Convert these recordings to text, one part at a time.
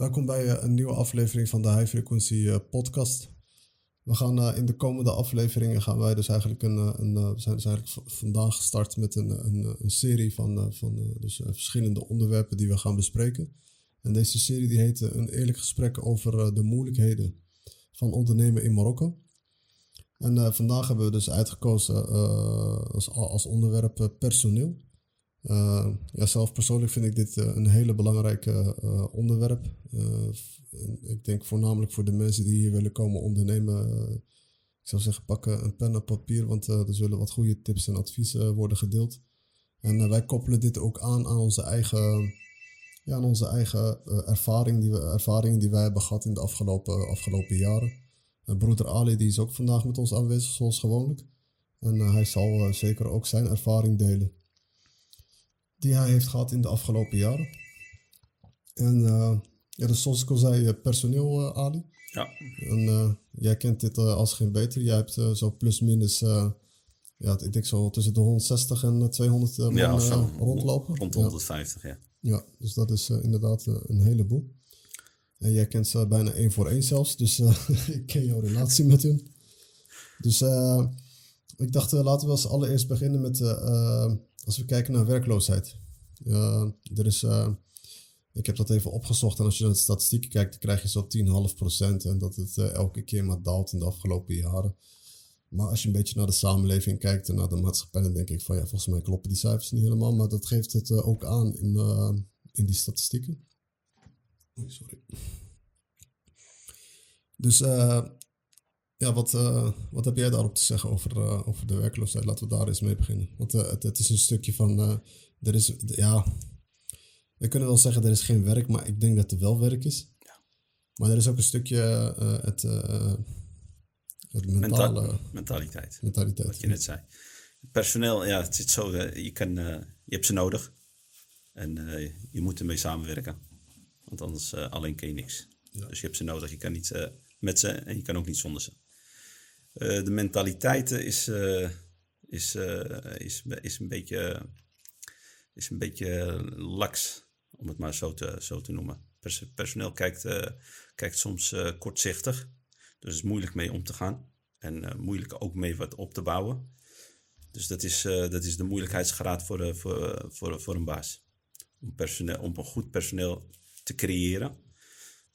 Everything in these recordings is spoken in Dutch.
Welkom bij uh, een nieuwe aflevering van de High Frequency uh, podcast. We gaan uh, in de komende afleveringen gaan wij dus eigenlijk een, een we zijn dus eigenlijk vandaag gestart met een, een, een serie van, van dus, verschillende onderwerpen die we gaan bespreken. En deze serie die heet Een eerlijk gesprek over de moeilijkheden van ondernemen in Marokko. En vandaag hebben we dus uitgekozen als, als onderwerp personeel. Uh, ja, zelf persoonlijk vind ik dit uh, een hele belangrijke uh, onderwerp. ik denk voornamelijk voor de mensen die hier willen komen ondernemen. ik zou zeggen, pakken een pen en papier, want er zullen wat goede tips en adviezen worden gedeeld. En wij koppelen dit ook aan aan onze eigen, ja, aan onze eigen ervaring die we, ervaringen die wij hebben gehad in de afgelopen, afgelopen jaren. broeder Ali die is ook vandaag met ons aanwezig, zoals gewoonlijk. En hij zal zeker ook zijn ervaring delen die hij heeft gehad in de afgelopen jaren. En uh, ja, dus zoals ik al zei, eh, personeel, uh, Ali. Ja. En jij kent dit als geen beter. Jij hebt zo plus minus, ja, ik denk zo tussen de 160 en 200 man ja, rondlopen. Rond 150, ja. ja. Ja, dus dat is inderdaad een heleboel. En jij kent ze bijna één voor één zelfs, dus ik ken jouw relatie met hun. Dus ik dacht, laten we als allereerst beginnen met als we kijken naar werkloosheid. er is, uh, ik heb dat even opgezocht en als je naar de statistieken kijkt, dan krijg je zo 10,5% en dat het uh, elke keer maar daalt in de afgelopen jaren. Maar als je een beetje naar de samenleving kijkt en naar de maatschappij, dan denk ik van ja, volgens mij kloppen die cijfers niet helemaal, maar dat geeft het uh, ook aan in, in die statistieken. Sorry. Dus ja, wat, uh, wat heb jij daarop te zeggen over, uh, over de werkloosheid? Laten we daar eens mee beginnen. Want uh, het, het, is een stukje van, er is, ja, we kunnen wel zeggen er is geen werk, maar ik denk dat er wel werk is. Ja. Maar er is ook een stukje het, het mentale... mentaliteit. Mentaliteit. Wat je net zei. Personeel, ja, het zit zo, je, kan, je hebt ze nodig. En je moet ermee samenwerken. Want anders alleen kun je niks. Ja. Dus je hebt ze nodig. Je kan niet met ze en je kan ook niet zonder ze. Eh, de mentaliteit is, uh, is, uh, is, is, een beetje, is een beetje laks, om het maar zo te, zo te noemen. personeel kijkt, kijkt soms kortzichtig, dus is moeilijk mee om te gaan. En moeilijk ook mee wat op te bouwen. Dus dat is, dat is de moeilijkheidsgraad voor, voor, voor, voor een baas. Om, personeel, om een goed personeel te creëren,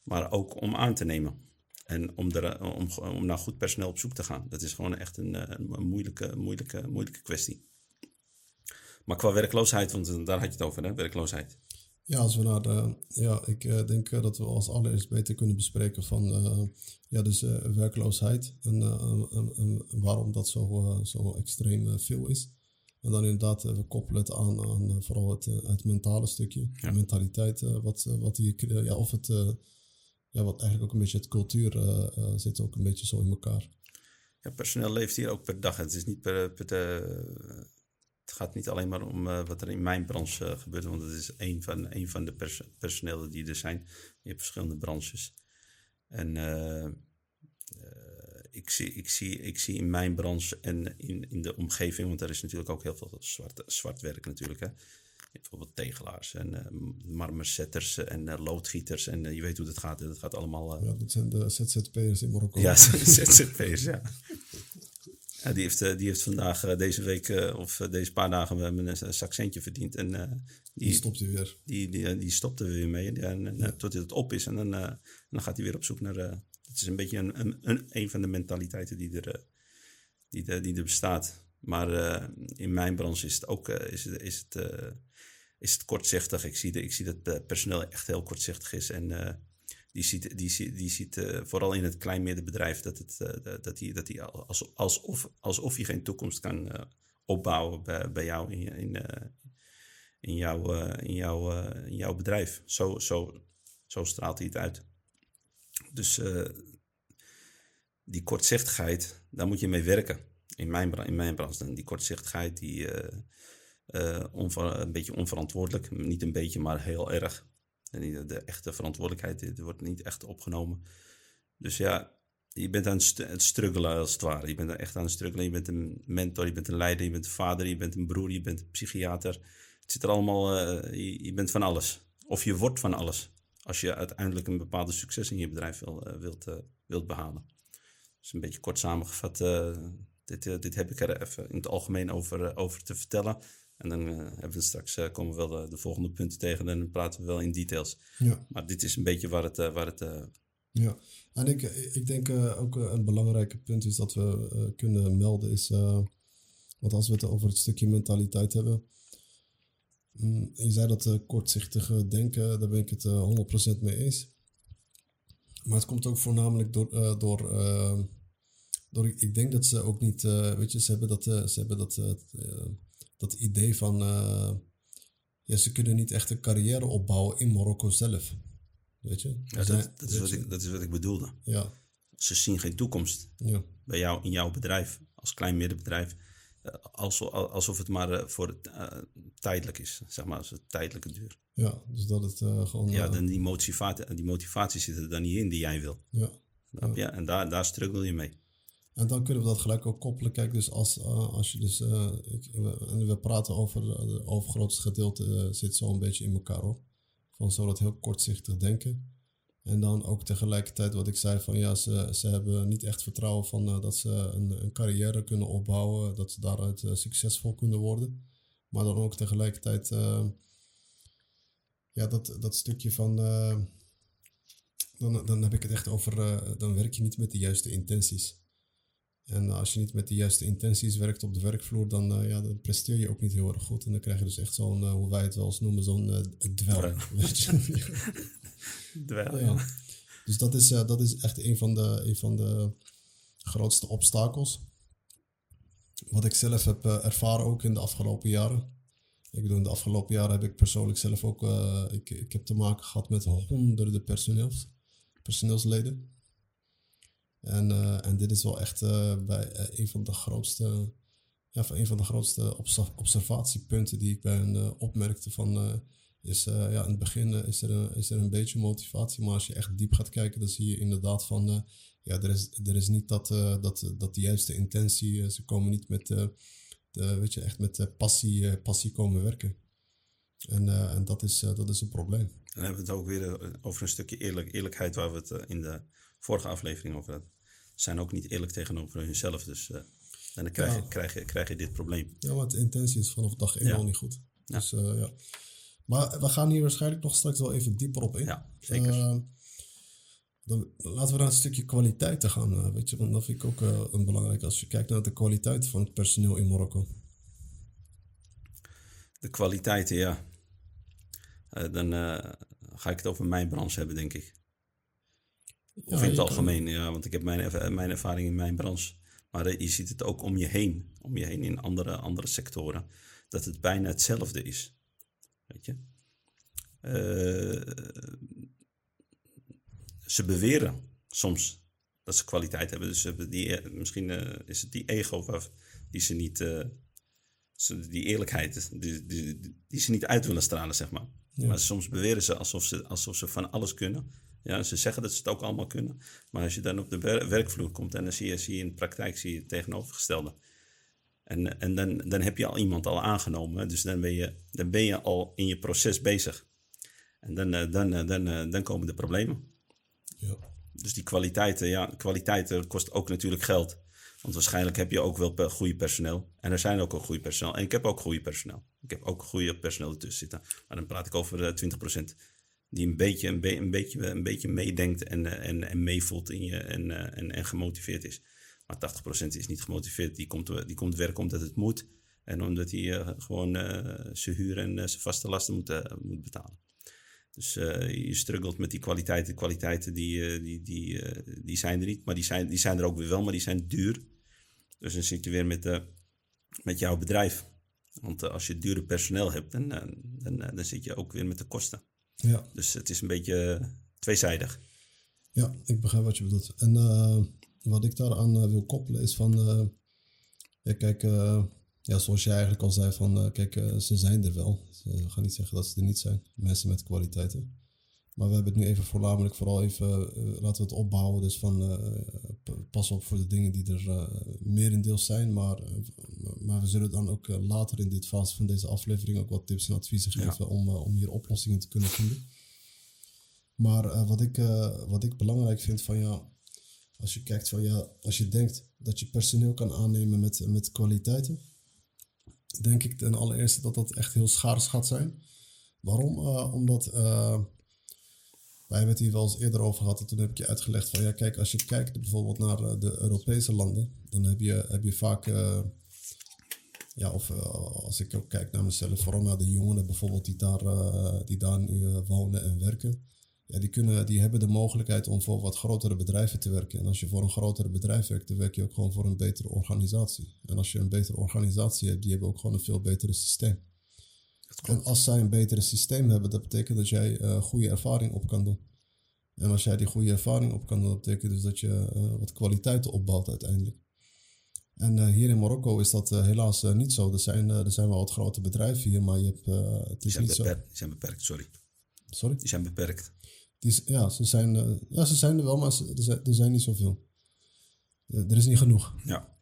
maar ook om aan te nemen. En om, er, om, om naar goed personeel op zoek te gaan. Dat is gewoon echt een, eh, een moeilijke, moeilijke, moeilijke kwestie. Maar qua werkloosheid, want daar had je het over, hè? werkloosheid. Ja, als we naar de, ja, ik uh, denk dat we als allereerst beter kunnen bespreken van uh, ja, dus, werkloosheid en, en, waarom dat zo, zo extreem veel is. En dan inderdaad, we koppelen het aan, aan vooral het, het mentale stukje, de mentaliteit, wat, wat hier, ja, of het ja, wat eigenlijk ook een beetje het cultuur uh, zit ook een beetje zo in elkaar. Ja, personeel leeft hier ook per dag. Het, is niet per, de, het gaat niet alleen maar om uh, wat er in mijn branche gebeurt, want het is een van, een van de pers die er zijn. Je hebt verschillende branches. En ik, zie, ik, zie, ik zie in mijn branche en in, in de omgeving, want er is natuurlijk ook heel veel zwart, zwart werk natuurlijk. Hè bijvoorbeeld tegelaars en uh, marmerzetters en uh, loodgieters. En uh, je weet hoe dat gaat. Dat gaat allemaal... Ja, dat zijn de ZZP'ers in Marokko. Ja, ZZP'ers, ja. ja. die, heeft, die heeft vandaag, deze week of deze paar dagen een zakcentje verdiend. En, die, die stopt hij weer. Die, die, die stopt er weer mee. En, ja. Tot het op is. En dan, dan gaat hij weer op zoek naar... het is een beetje een, een, een, een van de mentaliteiten die er, die, die er bestaat. Maar in mijn branche is het ook is het, is het, is het kortzichtig. Ik zie, de, ik zie dat het personeel echt heel kortzichtig is. En die ziet, die, die ziet vooral in het klein middenbedrijf dat, het, dat hij dat als, alsof, alsof hij geen toekomst kan opbouwen bij, bij jou in, in, in, jouw, in, jouw, in jouw bedrijf. Zo, zo, zo straalt hij het uit. Dus die kortzichtigheid, daar moet je mee werken. In mijn, in mijn branche. Die kortzichtigheid, die, uh, een beetje onverantwoordelijk. Niet een beetje, maar heel erg. En de echte verantwoordelijkheid wordt niet echt opgenomen. Dus ja, je bent aan het struggelen als het ware. Je bent echt aan het struggelen. Je bent een mentor, je bent een leider, je bent een vader, je bent een broer, je bent een psychiater. Het zit er allemaal, uh, je, bent van alles. Of je wordt van alles. Als je uiteindelijk een bepaalde succes in je bedrijf wil, wilt, wilt behalen. Dus een beetje kort samengevat, dit, dit heb ik er even in het algemeen over, over te vertellen. En dan hebben we straks komen we wel de, volgende punten tegen en dan praten we wel in details. Ja. Maar dit is een beetje waar het, waar het ja, en ik, ik denk uh, ook een belangrijke punt is dat we uh, kunnen melden is, uh, want als we het over het stukje mentaliteit hebben, um, je zei dat kortzichtige denken, daar ben ik het 100% mee eens. Maar het komt ook voornamelijk door, door, door ik denk dat ze ook niet, weet je, ze hebben dat, ze hebben dat, dat idee van, ja, ze kunnen niet echt een carrière opbouwen in Marokko zelf. Weet je? Ja, dat, dat, is wat ik, dat is wat ik bedoelde. Ja. Ze zien geen toekomst ja. bij jou in jouw bedrijf, als klein middenbedrijf. Eh, alsof, alsof het maar eh, voor uh, tijdelijk is, zeg maar, als het tijdelijke duur. Ja, dus dat het uh, gewoon... Ja, dan die, motivatie, die motivatie zit er dan niet in die jij wil. Ja. Je? En daar, daar struggle je mee. En dan kunnen we dat gelijk ook koppelen. Kijk, dus als, als je dus... Ik, we, we, praten over... het overgrootste gedeelte zit zo een beetje in elkaar op. Van zo dat heel kortzichtig denken. En dan ook tegelijkertijd wat ik zei van ja, ze, ze hebben niet echt vertrouwen van dat ze een, een, carrière kunnen opbouwen, dat ze daaruit succesvol kunnen worden. Maar dan ook tegelijkertijd ja, dat, dat stukje van dan, dan heb ik het echt over, dan werk je niet met de juiste intenties. En als je niet met de juiste intenties werkt op de werkvloer, dan, uh, ja, dan presteer je ook niet heel erg goed. En dan krijg je dus echt zo'n, uh, hoe wij het wel eens noemen, zo'n uh, dwel. dwel, ja. Dus dat is, dat is echt een van, de, een van de grootste obstakels. Wat ik zelf heb ervaren ook in de afgelopen jaren. Ik bedoel, in de afgelopen jaren heb ik persoonlijk zelf ook, ik, ik heb te maken gehad met honderden personeels, personeelsleden. En, uh, en dit is wel echt uh, bij uh, een van de grootste, ja, van een van de grootste observatiepunten die ik bij hen opmerkte van is ja, in het begin is er, is er een beetje motivatie, maar als je echt diep gaat kijken, dan zie je inderdaad van ja, er is, er is niet dat, dat, dat de juiste intentie, ze komen niet met, de, weet je, echt met passie, passie komen werken. En, en dat, is, dat is een probleem. Dan hebben we het ook weer over een stukje eerlijk, eerlijkheid waar we het in de vorige aflevering over hadden zijn ook niet eerlijk tegenover hunzelf. Dus uh, en dan krijg, je, krijg, je, krijg je dit probleem. Ja, want de intentie is vanaf dag één al niet goed. Dus uh, ja. Maar we gaan hier waarschijnlijk nog straks wel even dieper op in. Ja, zeker. Uh, dan, laten we naar een stukje kwaliteiten gaan. weet je, want dat vind ik ook een belangrijk als je kijkt naar de kwaliteit van het personeel in Marokko. De kwaliteiten, ja. dan ga ik het over mijn branche hebben, denk ik. Of in het algemeen, ja, want ik heb mijn, mijn ervaring in mijn branche. Maar eh, je ziet het ook om je heen, om je heen in andere, andere sectoren, dat het bijna hetzelfde is. Weet je? Uh, ze beweren soms dat ze kwaliteit hebben. Dus die, eh, misschien uh, is het die ego die ze niet, uh, die eerlijkheid, die, die, die, ze niet uit willen stralen, zeg maar. Maar soms beweren ze alsof, ze alsof ze van alles kunnen. Ja, ze zeggen dat ze het ook allemaal kunnen. Maar als je dan op de werkvloer komt en dan zie je, zie je in de praktijk zie je het tegenovergestelde. En, en dan, dan heb je al iemand al aangenomen. Dus dan ben, je, dan ben je al in je proces bezig. En dan, eh, dan, dan, dan, eh, dan komen de problemen. Ja. Dus die kwaliteiten, ja, kwaliteiten kost ook natuurlijk geld. Want waarschijnlijk heb je ook wel goede personeel. En er zijn ook al goede personeel. En ik heb ook goede personeel. Ik heb ook goede personeel ertussen zitten. Maar dan praat ik over 20% die een beetje, een, be een, beetje, een beetje meedenkt en, uh, en, en meevoelt in je en, uh, en, en gemotiveerd is. Maar 80% is niet gemotiveerd. Die komt, die komt werken omdat het moet. En omdat hij gewoon zijn huur en zijn vaste lasten moet, moet betalen. Dus je struggelt met die kwaliteiten. De kwaliteiten die, die, die, die zijn er niet. Maar die zijn, die zijn er ook weer wel, maar die zijn duur. Dus dan zit je weer met, met jouw bedrijf. Want als je dure personeel hebt, dan, dan zit je ook weer met de kosten. Ja. Dus het is een beetje tweezijdig. Ja, ik begrijp wat je bedoelt. En uh, wat ik daaraan uh, wil koppelen is van... Uh, ja, kijk, ja, zoals jij eigenlijk al zei van... kijk, ze zijn er wel. Ze gaan niet zeggen dat ze er niet zijn. Mensen met kwaliteiten. Maar we hebben het nu even voornamelijk vooral even... laten we het opbouwen. Dus van pas op voor de dingen die er uh, merendeels zijn. Maar, maar we zullen dan ook later in dit fase van deze aflevering ook wat tips en adviezen geven om, om hier oplossingen te kunnen vinden. Maar eh, wat, ik, eh, wat ik belangrijk vind van ja, als je kijkt van ja, als je denkt dat je personeel kan aannemen met, met kwaliteiten, denk ik ten allereerste dat dat echt heel schaars gaat zijn. Waarom? Eh, omdat eh, wij hebben het hier wel eens eerder over gehad en toen heb ik je uitgelegd van ja, kijk, als je kijkt bijvoorbeeld naar eh, de Europese landen, dan heb je, heb je vaak, eh, ja, of eh, als ik ook kijk naar mezelf, vooral naar de jongeren bijvoorbeeld die daar, die daar nu wonen en werken. Ja, die, kunnen, die hebben de mogelijkheid om voor wat grotere bedrijven te werken. En als je voor een grotere bedrijf werkt, dan werk je ook gewoon voor een betere organisatie. En als je een betere organisatie hebt, die hebben ook gewoon een veel betere systeem. En als zij een betere systeem hebben, dat betekent dat jij eh, goede ervaring op kan doen. En als jij die goede ervaring op kan doen, dat betekent dus dat je eh, wat kwaliteiten opbouwt uiteindelijk. En eh, hier in Marokko is dat helaas niet zo. Er zijn, er zijn wel wat grote bedrijven hier, maar je hebt, het is zijn, niet zo. die zijn beperkt, sorry. Sorry? Die zijn beperkt. Die, ja, ze zijn, ja, ze zijn er wel, maar ze- er, zijn, er zijn niet zoveel. Er is niet genoeg. Ja.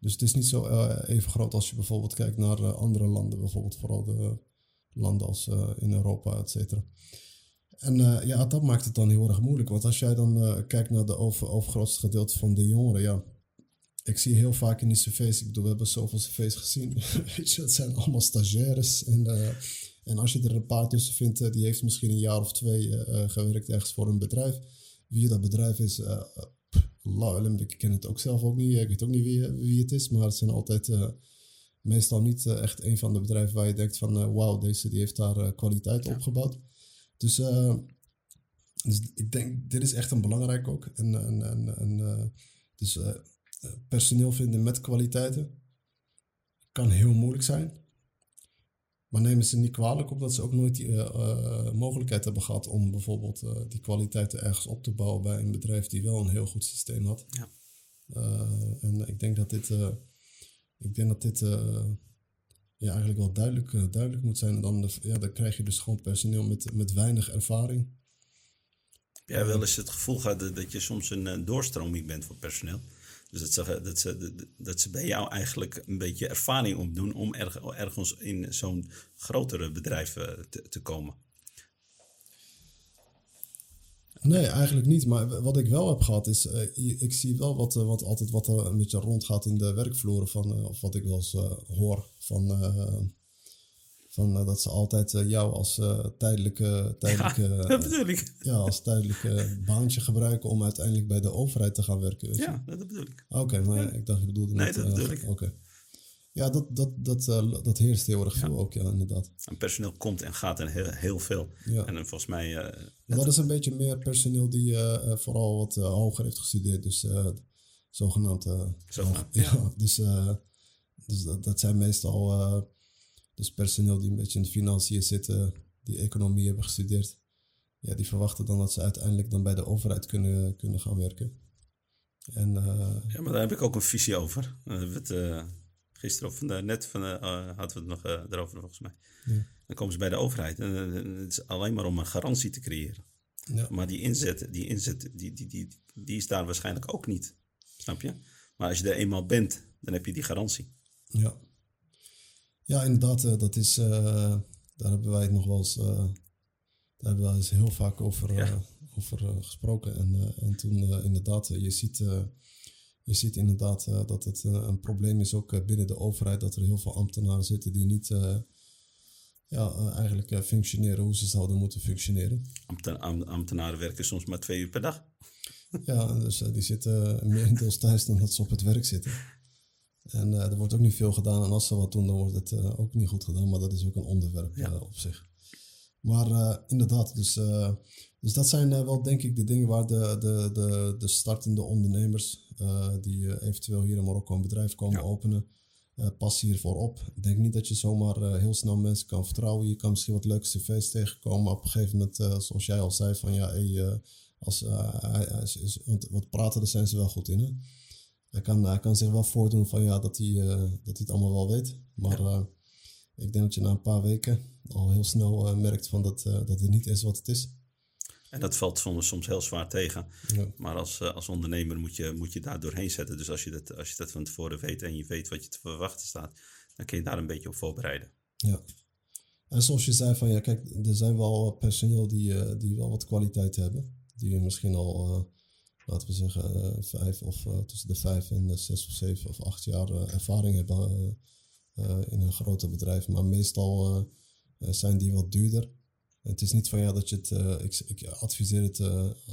Dus het is niet zo eh, even groot als je bijvoorbeeld kijkt naar eh, andere landen. Bijvoorbeeld vooral de landen als eh, in Europa, et cetera. En ja, dat maakt het dan heel erg moeilijk. Want als jij dan kijkt naar de over, overgrootste gedeelte van de jongeren, ja. Ik zie heel vaak in die cv's, ik bedoel, we hebben zoveel cv's gezien. Weet je, het zijn allemaal stagiaires. En, en als je er een paar tussen vindt, die heeft misschien een jaar of twee gewerkt ergens voor een bedrijf. Wie dat bedrijf is, eh, eh, alam, ik ken het ook zelf ook niet. Ik weet ook niet wie, wie het is, maar het zijn altijd eh, meestal niet eh, echt een van de bedrijven waar je denkt van eh, wauw, deze die heeft daar eh, kwaliteit opgebouwd. Dus, eh, dus ik denk, dit is echt een belangrijk ook. En, en, en, en, eh, dus eh, eh, personeel vinden met kwaliteiten kan heel moeilijk zijn. Maar nemen ze niet kwalijk omdat ze ook nooit die eh, eh, mogelijkheid hebben gehad om bijvoorbeeld eh, die kwaliteiten ergens op te bouwen bij een bedrijf die wel een heel goed systeem had. Ja. Eh, en ik denk dat dit, eh, ik denk dat dit eh, ja, eigenlijk wel duidelijk, duidelijk moet zijn. En dan, de- ja, dan krijg je dus gewoon personeel met, met weinig ervaring. Heb jij wel eens het gevoel gehad dat, dat je soms een doorstroming bent voor personeel? Dus dat ze, dat, dat- ze bij jou eigenlijk een beetje ervaring opdoen om erg, ergens in zo'n grotere bedrijf eh, te, te komen. Nee, eigenlijk niet. Maar wat ik wel heb gehad is, eh, ik zie wel wat, eh, wat altijd wat er een beetje rondgaat in de werkvloeren van, of wat ik wel eens hoor van, van eh, dat ze altijd eh, jou als eh, tijdelijke, tijdelijke, ja, ja, als tijdelijke baantje gebruiken om uiteindelijk bij de overheid te gaan werken. Weet je? Ja, dat bedoel ik. Oké, maar ik dacht je bedoelde Nee, net, dat bedoel ik. Oké. Ja, dat, dat, dat, dat heerst heel erg veel ook, ja, inderdaad. En personeel komt en gaat en heel, heel veel. Ja. En dan volgens mij, Maar dat is een beetje meer personeel die vooral wat hoger heeft gestudeerd. Dus zogenaamd. Zogenaamd, ja. dus dus dat, dat zijn meestal dus personeel die een beetje in de financiën zitten, die economie hebben gestudeerd. Ja, die verwachten dan dat ze uiteindelijk dan bij de overheid kunnen, kunnen gaan werken. En eh, ja, maar daar heb ik ook een visie over. Eh, het, eh, gisteren of vandaag, net van, eh, hadden we het nog erover volgens mij. Ja. Dan komen ze bij de overheid en het is alleen maar om een garantie te creëren. ja, Maar die inzet, die, inzet die, die, die, die is daar waarschijnlijk ook niet. Snap je? Maar als je er eenmaal bent, dan heb je die garantie. Ja, ja inderdaad, eh, dat is, eh, daar hebben wij het nog wel eens, eh, daar hebben wij eens heel vaak over, Ja. over gesproken. En, en toen inderdaad, je ziet, je ziet inderdaad dat het een probleem is ook binnen de overheid, dat er heel veel ambtenaren zitten die niet ja, eigenlijk functioneren hoe ze zouden moeten functioneren. Ambten- am- ambtenaren werken soms maar twee uur per dag. Ja, dus die zitten meer thuis dan dat ze op het werk zitten. En eh, er wordt ook niet veel gedaan. En als ze wat doen, dan wordt het eh, ook niet goed gedaan. Maar dat is ook een onderwerp Ja. eh, op zich. Maar inderdaad, dus, dus dat zijn wel denk ik de dingen waar de, de, de, de startende ondernemers... die eventueel hier in Marokko een bedrijf komen Ja. openen... eh pas hiervoor op. Ik denk niet dat je zomaar heel snel mensen kan vertrouwen. Je kan misschien wat leuke cv's tegenkomen. Maar op een gegeven moment, zoals jij al zei, van ja... Hey, als, want wat praten, daar zijn ze wel goed in. Hè? Hij, kan, hij kan zich wel voordoen van ja, dat hij, eh, dat hij het allemaal wel weet. Maar eh, ik denk dat je na een paar weken al heel snel eh, merkt van dat, dat het niet is wat het is. En dat valt soms, soms heel zwaar tegen. Ja. Maar als, als ondernemer moet je, moet je daar doorheen zetten. Dus als je, dat, als je dat van tevoren weet en je weet wat je te verwachten staat, dan kun je daar een beetje op voorbereiden. Ja. En zoals je zei van ja, kijk, er zijn wel personeel die, die wel wat kwaliteit hebben. Die misschien al, laten we zeggen, eh, vijf of eh, tussen de vijf en de zes of zeven of acht jaar eh, ervaring hebben in een groter bedrijf. Maar meestal zijn die wat duurder. Het is niet van ja dat je het, ik, ik adviseer het,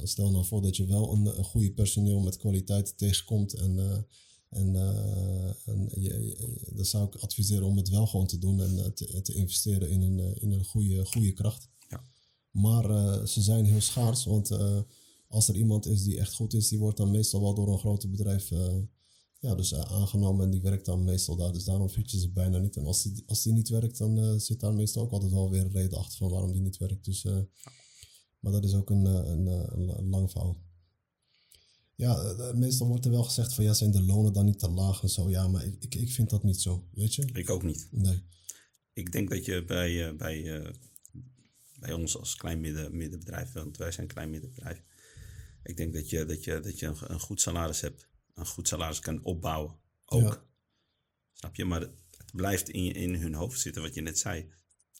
stel nou voor dat je wel een, een goede personeel met kwaliteit tegenkomt en en, en je, je- dan zou ik adviseren om het wel gewoon te doen en te, te investeren in een, in een goede, goede kracht. Ja. Maar ze zijn heel schaars, want als er iemand is die echt goed is, die wordt dan meestal wel door een groot bedrijf eh, ja, dus, eh, aangenomen en die werkt dan meestal daar. Dus daarom vind je ze bijna niet. En als die, als die niet werkt, dan eh, zit daar meestal ook altijd wel weer een reden achter van waarom die niet werkt. Dus, maar dat is ook een, een, een, een lang verhaal. Ja, meestal wordt er wel gezegd van ja, zijn de lonen dan niet te laag en zo. Ja, maar ik, ik, ik vind dat niet zo, weet je? Ik ook niet. Nee. Ik denk dat je bij, bij, bij ons als klein midden, middenbedrijf, want wij zijn een klein middenbedrijf. Ik denk dat je, dat je, dat je een, een goed salaris hebt. Een goed salaris kan opbouwen. Ook. Ja. Snap je? Maar het blijft in, je, in hun hoofd zitten wat je net zei.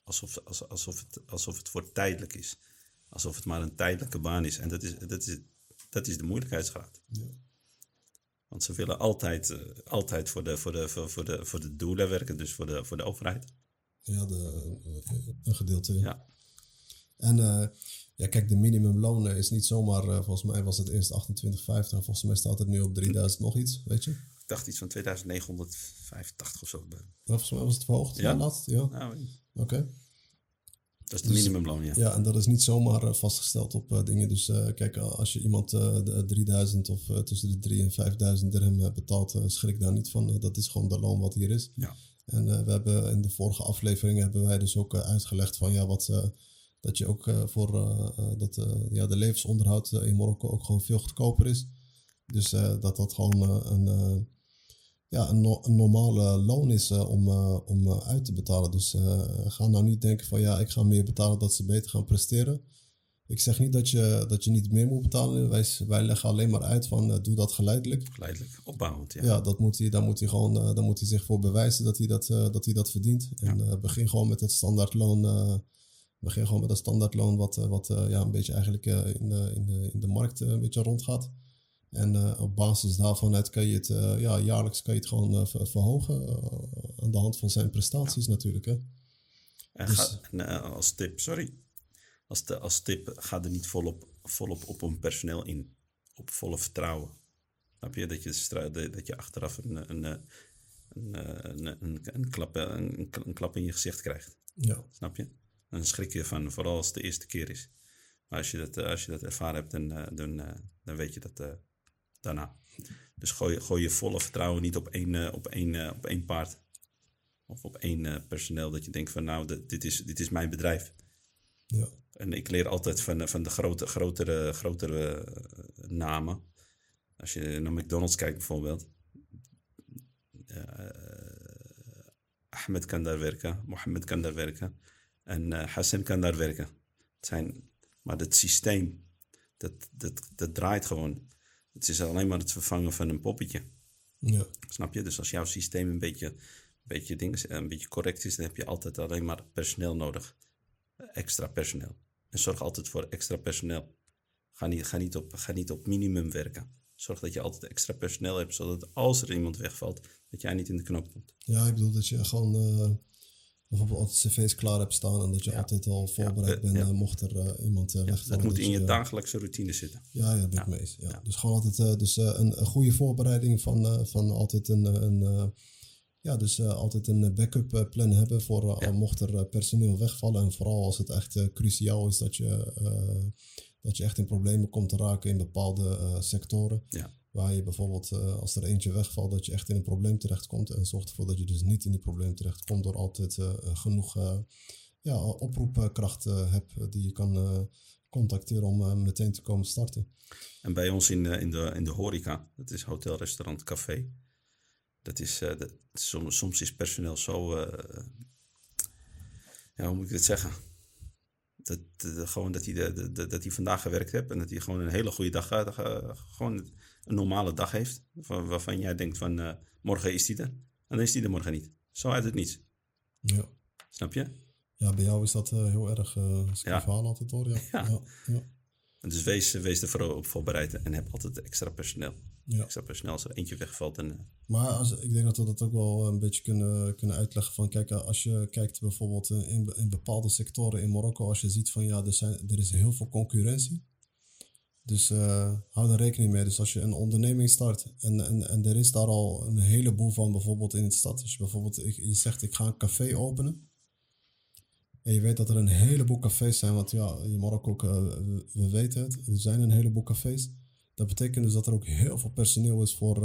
Alsof, als- alsof, het, alsof het voor tijdelijk is. Alsof het maar een tijdelijke baan is. En dat is, dat is, dat is de moeilijkheidsgraad. Ja. Want ze willen altijd, eh, altijd voor, de, voor, de, voor, voor, de, voor de doelen werken, dus voor de, voor de overheid. Ja, de, eh, een gedeelte. Ja. Ja. En eh, ja, kijk, de minimumloon is niet zomaar, eh, volgens mij was het eerst 28,50 en volgens mij staat het nu op 3000 nog iets, weet je? Ik dacht iets van 2985 of zo. Ja, volgens mij was het verhoogd, ja, Ja? Nou, Oké. dat is de minimumloon, ja. Ja, en dat is niet zomaar eh, vastgesteld op eh, dingen. Dus eh, kijk, eh, als je iemand eh, de 3000 of eh, tussen de 3 en 5000 dirham eh, betaalt, eh, schrik daar niet van. Eh, dat is gewoon de loon wat hier is. Ja. En eh, we hebben in de vorige aflevering hebben wij dus ook eh, uitgelegd van ja, wat, eh, dat je ook eh, voor eh, eh, dat ja, de levensonderhoud in Marokko ook gewoon veel goedkoper is. Dus dat dat gewoon een, ja, een, no- een normale loon is om, om uit te betalen. Dus ga nou niet denken van ja, ik ga meer betalen dat ze beter gaan presteren. Ik zeg niet dat je, dat je niet meer moet betalen. Wij, wij leggen alleen maar uit van doe dat geleidelijk. Geleidelijk, opbouwend, ja. Ja, dat moet hij, daar moet hij gewoon daar moet hij zich voor bewijzen dat hij dat, dat, hij dat verdient. En begin gewoon met het standaardloon. Eh begin gewoon met het standaardloon wat, eh, wat eh, ja, een beetje eigenlijk eh, in, de, in, de, in de markt een beetje rondgaat. En op basis daarvan uit kan je het ja, jaarlijks kan je het gewoon ver- verhogen. aan de hand van zijn prestaties natuurlijk. Hè? En, Dus- ga, als tip, sorry. Als, de, als tip, ga er niet volop, volop op een personeel in. Op volle vertrouwen. Snap je? Dat je, dat je achteraf een, een, een, een, een, een, een klap, een, een klap in je gezicht krijgt. Ja. Snap je? Dan schrik je van, vooral als het de eerste keer is. Maar als je dat, eh, als je dat ervaren hebt, dan, eh, dan, eh, dan weet je dat daarna. Dus gooi, gooi je volle vertrouwen niet op één, op één, op één paard. Of op één personeel dat je denkt van nou, dit- is, dit is mijn bedrijf. Ja. En ik leer altijd van, van de grote, grotere, grotere namen. Als je naar McDonald's kijkt bijvoorbeeld. Eh, Ahmed kan daar werken, Mohammed kan daar werken. En eh, Hassan kan daar werken. Het zijn, maar het systeem, dat, dat, dat draait gewoon. Het is alleen maar het vervangen van een poppetje. Ja. Snap je? Dus als jouw systeem een beetje, een beetje, dingen, een beetje correct is, dan heb je altijd alleen maar personeel nodig. Extra personeel. En zorg altijd voor extra personeel. Ga niet, ga niet, op, ga niet op minimum werken. Zorg dat je altijd extra personeel hebt, zodat als er iemand wegvalt, dat jij niet in de knop komt. Ja, ik bedoel dat je gewoon eh, bijvoorbeeld altijd cv's klaar hebt staan en dat je altijd al voorbereid bent ja. eh, mocht er eh, iemand eh, wegvallen. Dat moet in je dagelijkse routine zitten. Ja, ja, dat ben ik mee eens. Ja. Dus gewoon altijd dus, een, een goede voorbereiding van, van altijd een, een ja, dus altijd een backup plan hebben voor mocht er personeel wegvallen. En vooral als het echt cruciaal is dat je, dat je echt in problemen komt te raken in bepaalde sectoren. Ja. Waar je bijvoorbeeld, eh, als er eentje wegvalt, dat je echt in een probleem terechtkomt. En zorg ervoor dat je dus niet in die probleem terechtkomt door altijd eh, genoeg eh, ja, oproepkracht eh, hebt die je kan eh, contacteren om eh, meteen te komen starten. En bij ons in in de, in de horeca, dat is hotel, restaurant, café. Dat is, eh, dat, soms, soms is personeel zo, eh, ja, hoe moet ik het zeggen? Dat, gewoon dat hij, dat hij vandaag gewerkt heeft en dat hij gewoon een hele goede dag, eh, eh, gewoon een normale dag heeft. Van, waarvan jij denkt van, eh, morgen is hij er. En dan is hij er morgen niet. Zo uit het niets. Ja. Snap je? Ja, bij jou is dat eh, heel erg, uh, Ja. verhaal altijd hoor. Ja. Ja. Ja. Ja. En Dus wees, wees er vooral op voorbereid en heb altijd extra personeel. Ja. Extra personeel als er eentje wegvalt. En, Maar als, ik denk dat we dat ook wel een beetje kunnen, kunnen uitleggen. Van, kijk, als je kijkt bijvoorbeeld in, in bepaalde sectoren in Marokko, als je ziet van ja, er, zijn, er is heel veel concurrentie. Dus eh, hou er rekening mee. Dus als je een onderneming start en, en, en er is daar al een heleboel van, bijvoorbeeld in de stad. Als je bijvoorbeeld je zegt ik ga een café openen. En je weet dat er een heleboel cafés zijn, want ja, in Marokko ook, eh, we, we weten het, er zijn een heleboel cafés. Dat betekent dus dat er ook heel veel personeel is voor,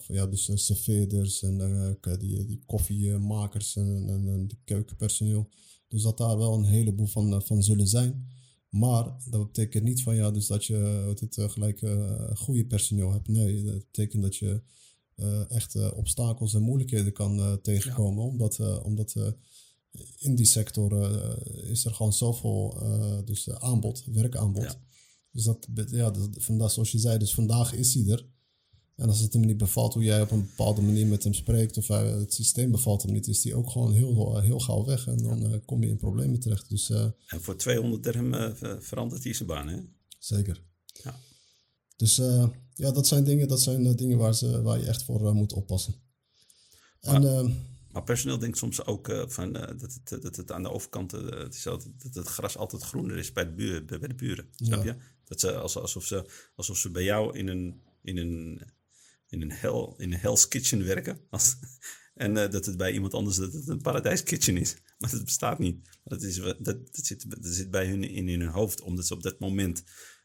voor ja, dus serveerders en die, die koffiemakers en, en, en die keukenpersoneel. Dus dat daar wel een heleboel van, van zullen zijn. Maar dat betekent niet van ja, dus dat je eh, wat het, eh, gelijk eh, goede personeel hebt. Nee, dat betekent dat je eh, echt obstakels en moeilijkheden kan tegenkomen. Omdat, eh, omdat eh, in die sector is er gewoon zoveel dus, aanbod, werkaanbod. Ja. Dus dat, ja, vandaag, zoals je zei, dus vandaag is hij er. En als het hem niet bevalt hoe jij op een bepaalde manier met hem spreekt, of hij, het systeem bevalt hem niet, is hij ook gewoon heel, heel gauw weg. En dan eh, kom je in problemen terecht. Dus eh, en voor 200 dirham eh, ver- verandert hij zijn baan. Hè? zeker. Ja. Dus eh, ja, dat zijn dingen, dat zijn, eh, dingen waar, ze, waar je echt voor eh, moet oppassen. En eh, Maar personeel denkt soms ook eh, van, eh, dat, het, dat het aan de overkant eh, het is altijd, dat het gras altijd groener is bij de, buur, bij de buren. Snap je? Dat ze, als, alsof, ze, alsof ze bij jou in een, in een, in een, hell, in een Hell's Kitchen werken. En eh, dat het bij iemand anders dat het een Paradijs Kitchen is. Maar dat bestaat niet. Dat, is, dat, dat, zit, dat zit bij hun in, in hun hoofd. Omdat ze op dat moment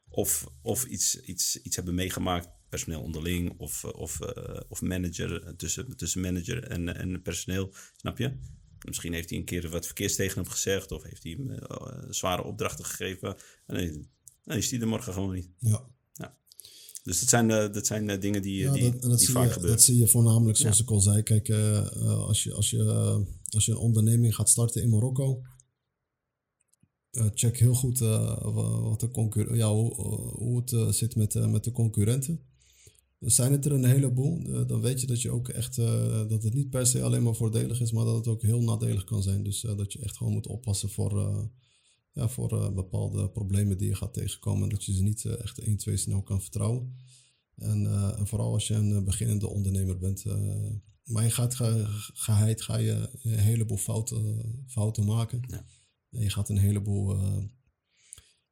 of, of iets, iets, iets hebben meegemaakt. Personeel onderling of, eh, of, eh, of manager, eh, tussen, tussen manager en, en personeel. Snap je? Misschien heeft hij een keer wat verkeers tegen hem gezegd. Of heeft hij hem eh, zware opdrachten gegeven. En dan is hij er morgen gewoon niet. ja, Dus dat zijn, eh, dat zijn eh, dingen die, Ja, die, dat, en dat, die vaak je, gebeuren. dat zie je voornamelijk, zoals Ja. ik al zei. Kijk, eh, eh, als, je, als, je, eh, als je een onderneming gaat starten in Marokko, eh, check heel goed eh, wa- wat de ja, hoe, hoe het eh, zit met, eh, met de concurrenten. Zijn het er een heleboel, eh, dan weet je dat je ook echt eh, dat het niet per se alleen maar voordelig is, maar dat het ook heel nadelig kan zijn. Dus eh, dat je echt gewoon moet oppassen voor, eh, ja, voor eh, bepaalde problemen die je gaat tegenkomen. Dat je ze niet eh, echt 1, 2 snel kan vertrouwen. En, eh, en vooral als je een beginnende ondernemer bent. maar je gaat ge, geheid ga je een heleboel fouten, fouten maken. Ja. En je gaat een heleboel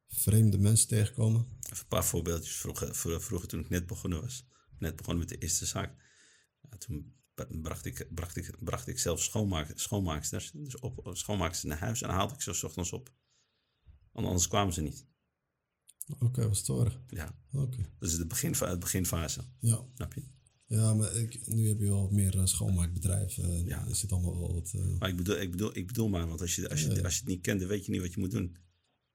vreemde mensen tegenkomen. Even een paar voorbeeldjes. Vroeger, vro- vroeger toen ik net begonnen was, net begonnen met de eerste zaak. Ja, toen bra- bracht ik, bracht ik, bracht ik zelf schoonmaak, schoonmaaksters dus op, schoonmaaksters naar huis en haalde ik ze 's ochtends op. Want anders kwamen ze niet. Oké, wat storen. Ja, Oké, dat is de beginfa het beginfase. ja. Snap je? Ja, maar ik, nu heb je wel meer eh, schoonmaakbedrijven. eh, Ja. Er zit allemaal wel wat... eh, Maar ik bedoel, ik bedoel, ik bedoel maar, want als je, als, je, Ja, ja. als je het niet kent, dan weet je niet wat je moet doen.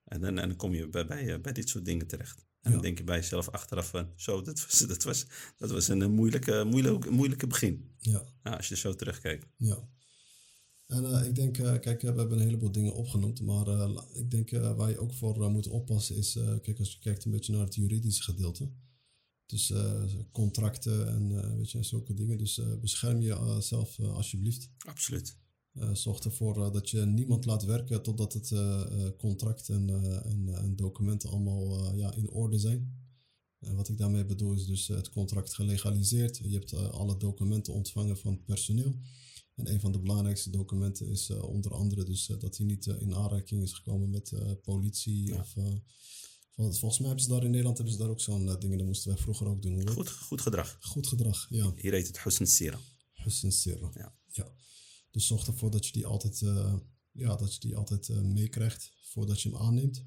En dan, en dan kom je bij, bij, bij dit soort dingen terecht. En dan denk je bij jezelf achteraf van, zo, dat was, dat was, dat was een moeilijke, moeilijke, moeilijke begin. ja. Ja, als je zo terugkijkt. Ja. En eh, ik denk, eh, kijk, eh, we hebben een heleboel dingen opgenoemd, maar ik denk waar je ook voor moet oppassen is, kijk, als je kijkt een beetje naar het juridische gedeelte. Dus contracten en weet je, zulke dingen. Dus bescherm jezelf alsjeblieft. Absoluut. Zorg ervoor dat je niemand laat werken totdat het contract en, en, en documenten allemaal ja, in orde zijn. En wat ik daarmee bedoel is dus het contract gelegaliseerd. Je hebt alle documenten ontvangen van het personeel. En een van de belangrijkste documenten is eh, onder andere dus eh, dat hij niet eh, in aanraking is gekomen met politie. Ja. Of, vol- volgens mij hebben ze daar in Nederland hebben ze daar ook zo'n dingen. Dat moesten wij vroeger ook doen. Goed, goed gedrag. Goed gedrag, ja. Hier heet het Husn Sira. Husn Sirra. Ja. ja. Dus zorg ervoor dat je die altijd, ja, dat je die altijd meekrijgt voordat je hem aanneemt.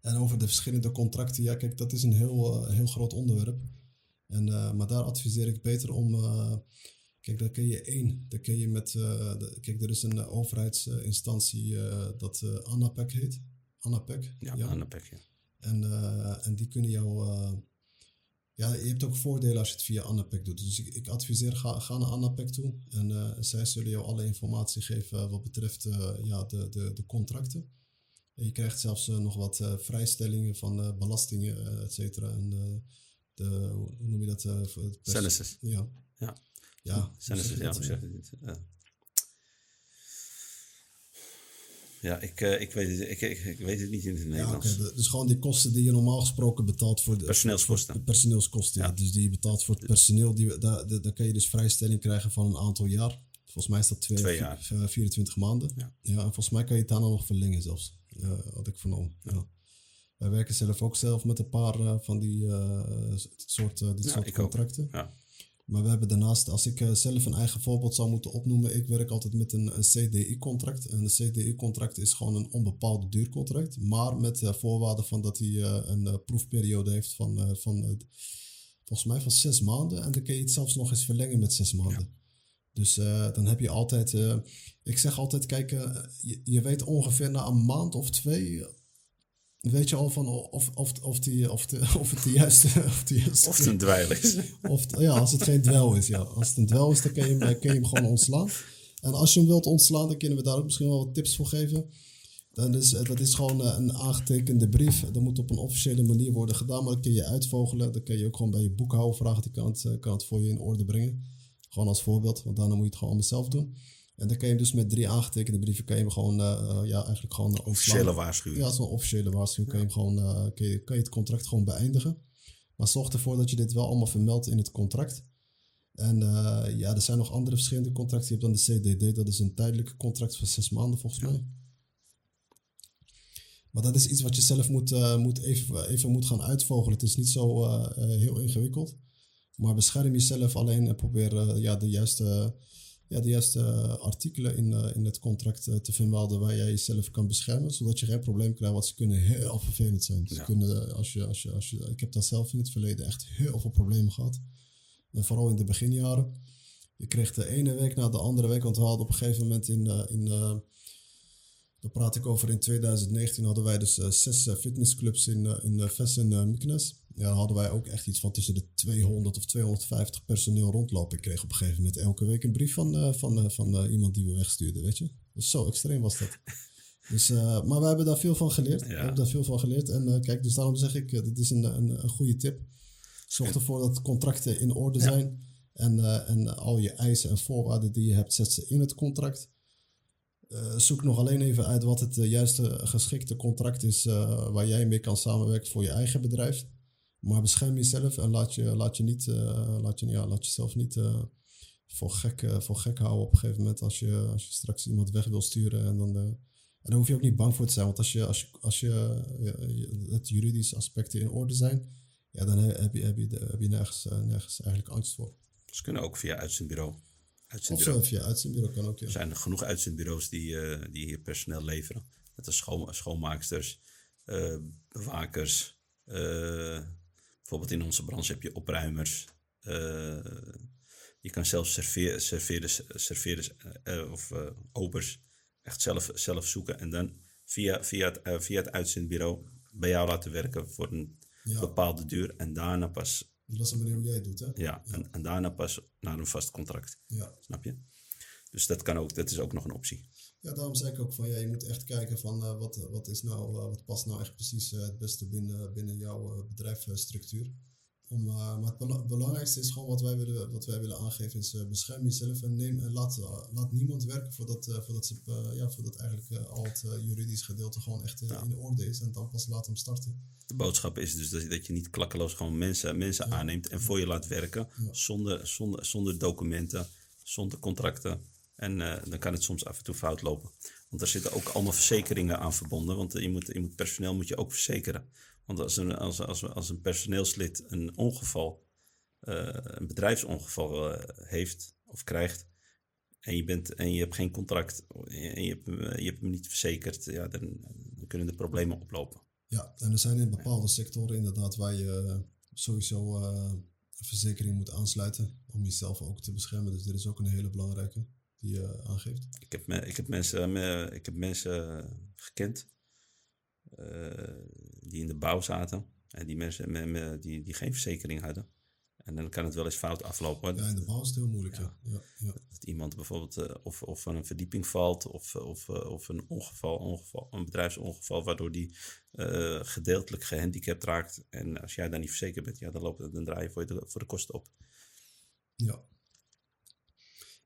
En over de verschillende contracten, ja, kijk, dat is een heel, heel groot onderwerp. En, maar daar adviseer ik beter om. Kijk, daar kun je één. Daar kun je met. eh, de- kijk, er is een eh, overheidsinstantie eh, dat ANAPEC heet. ANAPEC. Ja, pek, ja. En, en die kunnen jou. ja, je hebt ook voordelen als je het via Annapec doet. Dus ik, ik adviseer, ga, ga naar Annapec toe. En zij zullen jou alle informatie geven wat betreft ja, de, de, de contracten. En je krijgt zelfs nog wat vrijstellingen van belastingen, et cetera. En de, hoe noem je dat? Census. Ja. Ja. Ja, zeg je ja, dat, hoe eh? zeg je dit? Ja. Ja, ik, eh, ik, weet het, ik, ik, weet het niet in het Ja, Nederlands. oké. de- dus gewoon die kosten die je normaal gesproken betaalt voor de Personeelskosten. De personeelskosten, ja. Dus die je betaalt voor het personeel, die, daar, daar, daar kan je dus vrijstelling krijgen van een aantal jaar. Volgens mij is dat twee, Twee jaar. v- 24 maanden. Ja. en volgens mij kan je het daarna nog verlengen zelfs. eh, had ik vernomen. Ja. Wij werken zelf ook zelf met een paar eh, van die eh, dit soort, eh, dit Ja, soort contracten. Ja. Maar we hebben daarnaast, als ik eh, zelf een eigen voorbeeld zou moeten opnoemen, ik werk altijd met een, een CDI-contract. En een CDI-contract is gewoon een onbepaalde duurcontract, maar met uh, voorwaarden van dat hij uh, een proefperiode heeft van, van volgens mij van zes maanden. En dan kun je het zelfs nog eens verlengen met zes maanden. Ja. Dus uh, dan heb je altijd, uh, ik zeg altijd, kijk, uh, je, je, weet ongeveer na een maand of twee, weet je al van of, of, of, die, of, de, of het de juiste... Of, de juiste, of het een dweil is. Of, ja, als het geen dwel is, ja. Als het een dwel is, dan kun je, hem, kun je hem gewoon ontslaan. En als je hem wilt ontslaan, dan kunnen we daar ook misschien wel wat tips voor geven. Dan is, dat is gewoon een aangetekende brief. Dat moet op een officiële manier worden gedaan, maar dat kun je uitvogelen. Dan kun je ook gewoon bij je boekhouder vragen, die kan het, kan het voor je in orde brengen. Gewoon als voorbeeld, want daarna moet je het gewoon allemaal zelf doen. En dan kan je dus met drie aangetekende brieven kan je hem gewoon, uh, ja, eigenlijk gewoon ontslaan. Officiële waarschuwing. Ja, zo'n officiële waarschuwing kan je, hem gewoon, uh, kan, je, kan je het contract gewoon beëindigen. Maar zorg ervoor dat je dit wel allemaal vermeldt in het contract. En ja, er zijn nog andere verschillende contracten. Je hebt dan de CDD, dat is een tijdelijke contract van zes maanden volgens mij. Maar dat is iets wat je zelf moet, moet even, even moet gaan uitvogelen. Het is niet zo heel ingewikkeld. Maar bescherm jezelf alleen en probeer ja, de juiste, ja, de juiste artikelen in, in het contract te vermelden waar jij jezelf kan beschermen. Zodat je geen probleem krijgt, want ze kunnen heel vervelend zijn. Ze Ja. kunnen, als je, als je, als je, ik heb daar zelf in het verleden echt heel veel problemen gehad. En vooral in de beginjaren. Je kreeg de ene week na de andere week, want we hadden op een gegeven moment in, in daar praat ik over in 2019, hadden wij dus uh, zes fitnessclubs in, in uh, Ves en Mykines. Ja, dan hadden wij ook echt iets van tussen de 200 of 250 personeel rondlopen. Ik kreeg op een gegeven moment elke week een brief van, van, van iemand die we wegstuurden, weet je. Dus zo extreem was dat. Dus, maar we hebben daar veel van geleerd. Ja. We hebben daar veel van geleerd. En kijk, dus daarom zeg ik, dit is een, een, een goede tip. Zorg ervoor dat contracten in orde zijn. En, en al je eisen en voorwaarden die je hebt, zet ze in het contract. Uh, zoek nog alleen even uit wat het uh, juiste geschikte contract is uh, waar jij mee kan samenwerken voor je eigen bedrijf. Maar bescherm jezelf en laat, je, laat, je niet, laat, je, ja, laat jezelf niet voor, gek, voor gek houden op een gegeven moment als je, als je straks iemand weg wil sturen. En dan, en daar hoef je ook niet bang voor te zijn, want als, je, als, je, als je, het juridische aspecten in orde zijn, ja, dan heb je, heb je, heb je nergens, nergens eigenlijk angst voor. Ze kunnen ook via uitzendbureau. Uitzendbureau. Of zo, via uitzendbureau kan ook, ja. Er zijn er genoeg uitzendbureaus die, uh, die hier personeel leveren. Net als schoon, schoonmaaksters, uh, bewakers. Uh, bijvoorbeeld in onze branche heb je opruimers. je kan zelfs serveer, serveerders, serveerders of obers echt zelf, zelf zoeken. En dan via, via, het, via het uitzendbureau bij jou laten werken voor een ja. bepaalde duur. En daarna pas dat is de manier hoe jij het doet, hè? Ja, ja. En, en, daarna pas naar een vast contract. Ja. Snap je? Dus dat, kan ook, dat is ook nog een optie. Ja, daarom zei ik ook van ja, je moet echt kijken van uh, wat, wat, is nou, uh, wat past nou echt precies uh, het beste binnen, binnen jouw bedrijfsstructuur. Om, maar het bela belangrijkste is gewoon wat wij willen, wat wij willen aangeven, is bescherm jezelf en, neem, en laat, laat niemand werken voordat, voordat, ze, ja, voordat eigenlijk al het juridisch gedeelte gewoon echt in orde is. En dan pas laat hem starten. De boodschap is dus dat, dat je niet klakkeloos gewoon mensen, mensen Ja. aanneemt en voor je laat werken. Ja. Zonder, zonder, zonder documenten, zonder contracten. En eh, dan kan het soms af en toe fout lopen. Want er zitten ook allemaal verzekeringen aan verbonden. Want je moet, je moet personeel moet je ook verzekeren. Want als een, als, als, als een personeelslid een ongeval, eh, een bedrijfsongeval eh, heeft of krijgt. En je, bent, en je hebt geen contract en je hebt, hem, je hebt hem niet verzekerd. Ja, dan, dan kunnen er problemen oplopen. Ja, en er zijn in bepaalde sectoren inderdaad waar je eh, sowieso een verzekering moet aansluiten om jezelf ook te beschermen. Dus dit is ook een hele belangrijke die je aangeeft. Ik heb, me, ik heb mensen, me, ik heb mensen gekend die in de bouw zaten. En die mensen me, me, die, die geen verzekering hadden. En dan kan het wel eens fout aflopen. Ja, in de bouw is het heel moeilijk, ja. ja. ja, Dat iemand bijvoorbeeld uh, of, of van een verdieping valt of, of, uh, of een ongeval, ongeval, een bedrijfsongeval, waardoor die uh, gedeeltelijk gehandicapt raakt. En als jij dan niet verzekerd bent, ja, dan, loopt, dan draai je voor, de, voor de kosten op. Ja.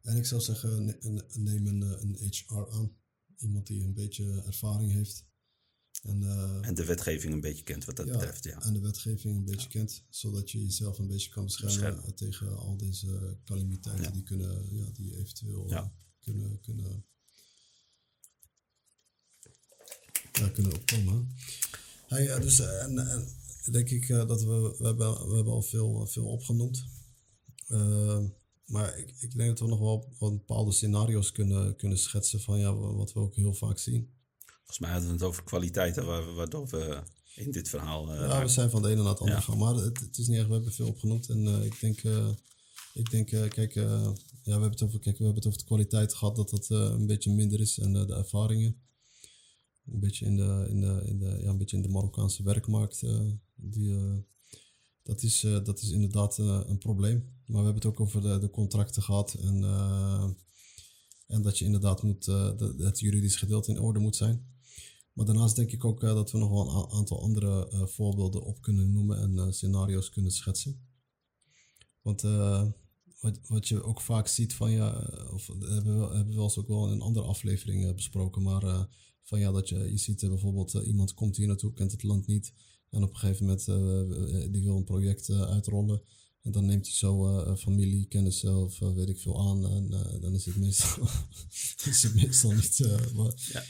En ik zou zeggen, neem een, een HR aan. iemand die een beetje ervaring heeft. En, eh, En de wetgeving een beetje kent wat dat ja, betreft, ja. en de wetgeving een beetje kent, zodat je jezelf een beetje kan beschermen Beschermen. tegen al deze calamiteiten Ja. die, kunnen, ja, die eventueel eh, kunnen, kunnen, ja, kunnen opkomen. Hey, eh, dus, en, en denk ik dat we, we, hebben, we hebben al veel, veel opgenoemd. Maar ik, ik denk dat we nog wel bepaalde scenario's kunnen, kunnen schetsen van ja, wat we ook heel vaak zien. Volgens mij hadden we het over kwaliteiten, waar- waardoor we in dit verhaal... eh, Ja, we zijn van de ene naar het andere Ja. gaan. Maar het, het is niet echt, we hebben veel opgenoemd. En eh, ik denk, eh, ik denk kijk, ja, we hebben, het over, kijk, we hebben het over de kwaliteit gehad, dat dat een beetje minder is. En de ervaringen. Een beetje in de, in de, in de, ja, een beetje in de Marokkaanse werkmarkt. die, dat, is, dat is inderdaad een probleem. Maar we hebben het ook over de, de contracten gehad. En, en dat je inderdaad moet, dat het juridisch gedeelte in orde moet zijn. Maar daarnaast denk ik ook eh, dat we nog wel een aantal andere eh, voorbeelden op kunnen noemen en eh, scenario's kunnen schetsen. Want wat, wat je ook vaak ziet van ja, of hebben we, hebben we wel eens ook wel in een andere aflevering besproken, maar van ja, dat je, je ziet bijvoorbeeld iemand komt hier naartoe, kent het land niet en op een gegeven moment die wil een project uitrollen. En dan neemt hij zo familie, kennissen of weet ik veel aan. En dan is het meestal, is het meestal niet. maar- Ja.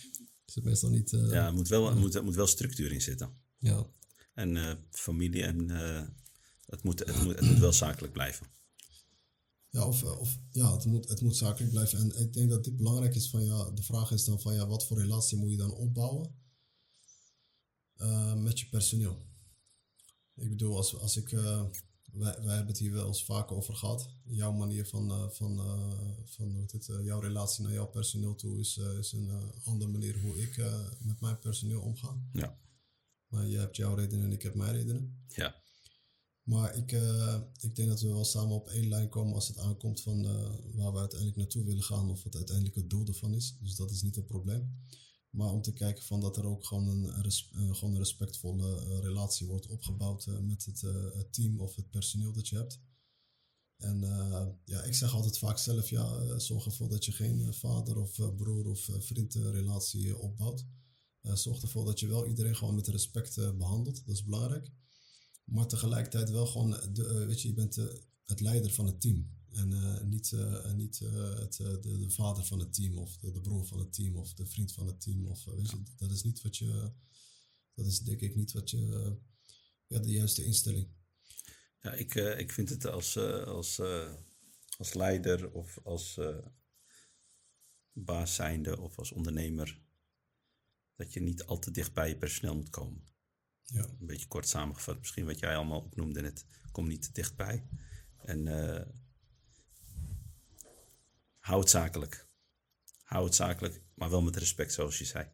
Meestal niet. eh, ja, er moet wel, er moet, er moet wel structuur in zitten. ja. En eh, familie en eh, het, moet, het, moet, het moet wel zakelijk blijven. Ja, of, of ja, het moet, het moet zakelijk blijven. En ik denk dat dit belangrijk is van ja, de vraag is dan van ja, wat voor relatie moet je dan opbouwen met je personeel? Ik bedoel, als, als ik, wij, wij hebben het hier wel eens vaker over gehad. Jouw manier van, eh, van, eh, van hoe het, eh, jouw relatie naar jouw personeel toe is, is een andere manier hoe ik met mijn personeel omga. Ja. Maar jij hebt jouw redenen en ik heb mijn redenen. Ja, Maar ik, ik denk dat we wel samen op één lijn komen als het aankomt van waar we uiteindelijk naartoe willen gaan of wat uiteindelijk het doel ervan is. Dus dat is niet het probleem. Maar om te kijken van dat er ook gewoon een, gewoon een respectvolle eh, relatie wordt opgebouwd eh, met het, eh, het team of het personeel dat je hebt. En ja, ik zeg altijd vaak zelf, ja, zorg ervoor dat je geen vader of broer of vriendrelatie eh, opbouwt. Zorg ervoor dat je wel iedereen gewoon met respect eh, behandelt. Dat is belangrijk. Maar tegelijkertijd wel gewoon, de, weet je, je bent eh, het leider van het team. En eh, niet, eh, en niet eh, het, de, de vader van het team of de, de broer van het team of de vriend van het team. Of, weet je, dat is niet wat je, dat is denk ik niet wat je, ja, de juiste instelling. ja ik, ik vind het als, als, als leider of als baas zijnde of als ondernemer... dat je niet al te dicht bij je personeel moet komen. Ja, een beetje kort samengevat, misschien wat jij allemaal opnoemde net, kom niet te dichtbij. En hou het zakelijk. Hou het zakelijk, maar wel met respect, zoals je zei.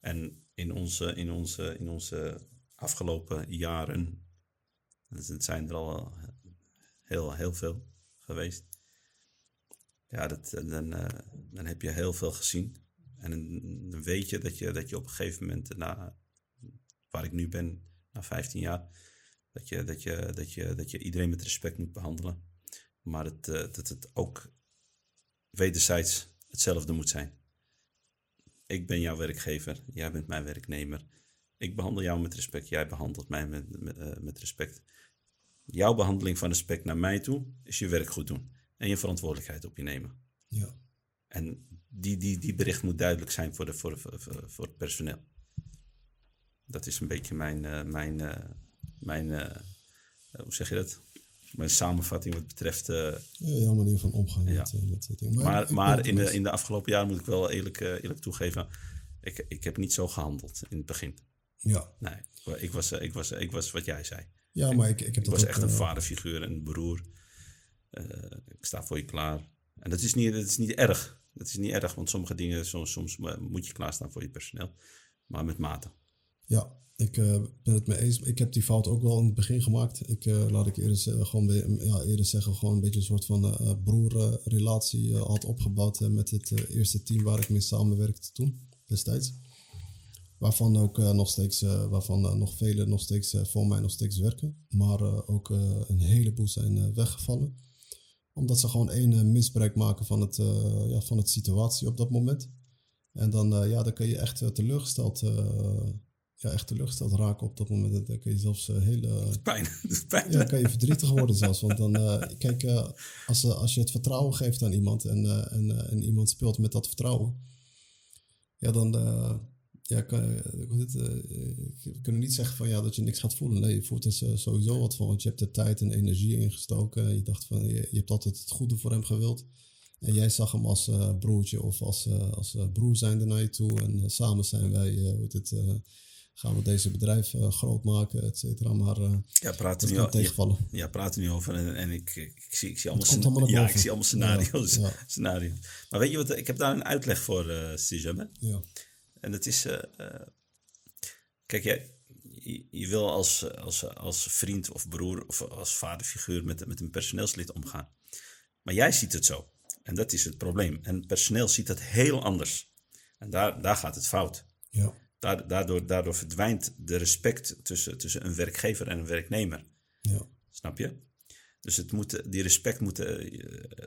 En in onze, in onze, in onze afgelopen jaren, dus het zijn er al heel, heel veel geweest. Ja, dat, dan, eh, dan heb je heel veel gezien. En dan, dan weet je dat, je dat je op een gegeven moment, na, waar ik nu ben, na 15 jaar, dat je, dat je, dat je, dat je iedereen met respect moet behandelen. Maar het, eh, dat het ook wederzijds hetzelfde moet zijn. Ik ben jouw werkgever, jij bent mijn werknemer. Ik behandel jou met respect, jij behandelt mij met, met, eh, met respect. Jouw behandeling van respect naar mij toe is je werk goed doen en je verantwoordelijkheid op je nemen. ja, En die, die, die bericht moet duidelijk zijn voor, de, voor, voor, voor het personeel. Dat is een beetje mijn, eh, mijn, eh, mijn hoe zeg je dat? Mijn samenvatting wat betreft. eh, ja jouw manier van omgaan Ja. met, eh, met het ding. ik- maar maar in, de, in de afgelopen jaren moet ik wel eerlijk, eh, eerlijk toegeven. Ik, ik heb niet zo gehandeld in het begin. Ja, Nee, ik was, eh, ik was, ik was wat jij zei. ja maar ik, ik heb Ik dat was ook, echt een eh, vaderfiguur, een broer. Eh, ik sta voor je klaar. En dat is niet, dat is niet erg. Dat is niet erg, want sommige dingen, soms, soms eh, moet je klaarstaan voor je personeel. Maar met mate. Ja, ik eh, ben het mee eens. Ik heb die fout ook wel in het begin gemaakt. Ik, eh, laat ik eerder, gewoon, be- ja, eerder zeggen, gewoon een beetje een soort van eh broerrelatie had opgebouwd met het eerste team waar ik mee samenwerkte toen, destijds. Waarvan ook nog steeds, waarvan nog velen nog steeds voor mij nog steeds werken. Maar ook een heleboel zijn weggevallen. Omdat ze gewoon één misbruik maken van het, ja, van het situatie op dat moment. En dan, ja, dan kun je echt teleurgesteld ja, echt teleurgesteld raken op dat moment. Dan kun je zelfs uh, hele... Pijn. pijn. Ja, dan kan je verdrietig worden zelfs. Want dan, uh, kijk, uh, als, als je het vertrouwen geeft aan iemand en, en, en iemand speelt met dat vertrouwen, ja, dan ja, kan, we kunnen niet zeggen van, ja, dat je niks gaat voelen. Nee, je voelt er sowieso wat van, want je hebt er tijd en energie ingestoken. Je dacht van, je, je hebt altijd het goede voor hem gewild. En jij zag hem als broertje of als, als broer zijnde naar je toe. En samen zijn wij, hoe het, gaan we deze bedrijf uh, groot maken, et cetera. Maar uh, ja, praten nu, tegenvallen. Ja, ja, praten nu over en, en ik, ik, zie, ik zie allemaal, allemaal ja, ik zie allemaal scenario's, ja, scenario's. Maar weet je wat, ik heb daar een uitleg voor, uh, Ja. En dat is, kijk, jij, je, je, wil als, als, als vriend of broer of als vaderfiguur met, met een personeelslid omgaan. Maar jij ziet het zo. En dat is het probleem. En personeel ziet het heel anders. En daar, daar gaat het fout. Ja daardoor, daardoor verdwijnt de respect tussen, tussen een werkgever en een werknemer. Ja. Snap je? Dus het moet, die, respect moet, eh,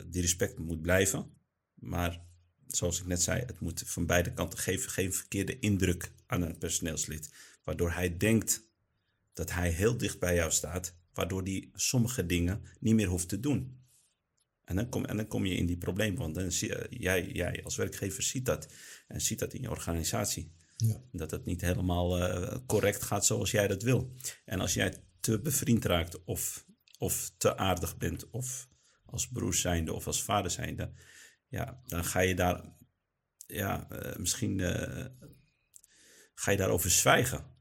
die respect moet blijven. Maar zoals ik net zei, het moet van beide kanten geven geen verkeerde indruk aan een personeelslid. Waardoor hij denkt dat hij heel dicht bij jou staat, waardoor hij sommige dingen niet meer hoeft te doen. En dan kom, en dan kom je in die probleem, want dan zie, jij, jij als werkgever ziet dat en ziet dat in je organisatie. Ja. Dat het niet helemaal uh, correct gaat zoals jij dat wil. En als jij te bevriend raakt of, of te aardig bent of als broer zijnde of als vader zijnde, ja, dan ga je daar, ja, uh, misschien uh, ga je daarover zwijgen.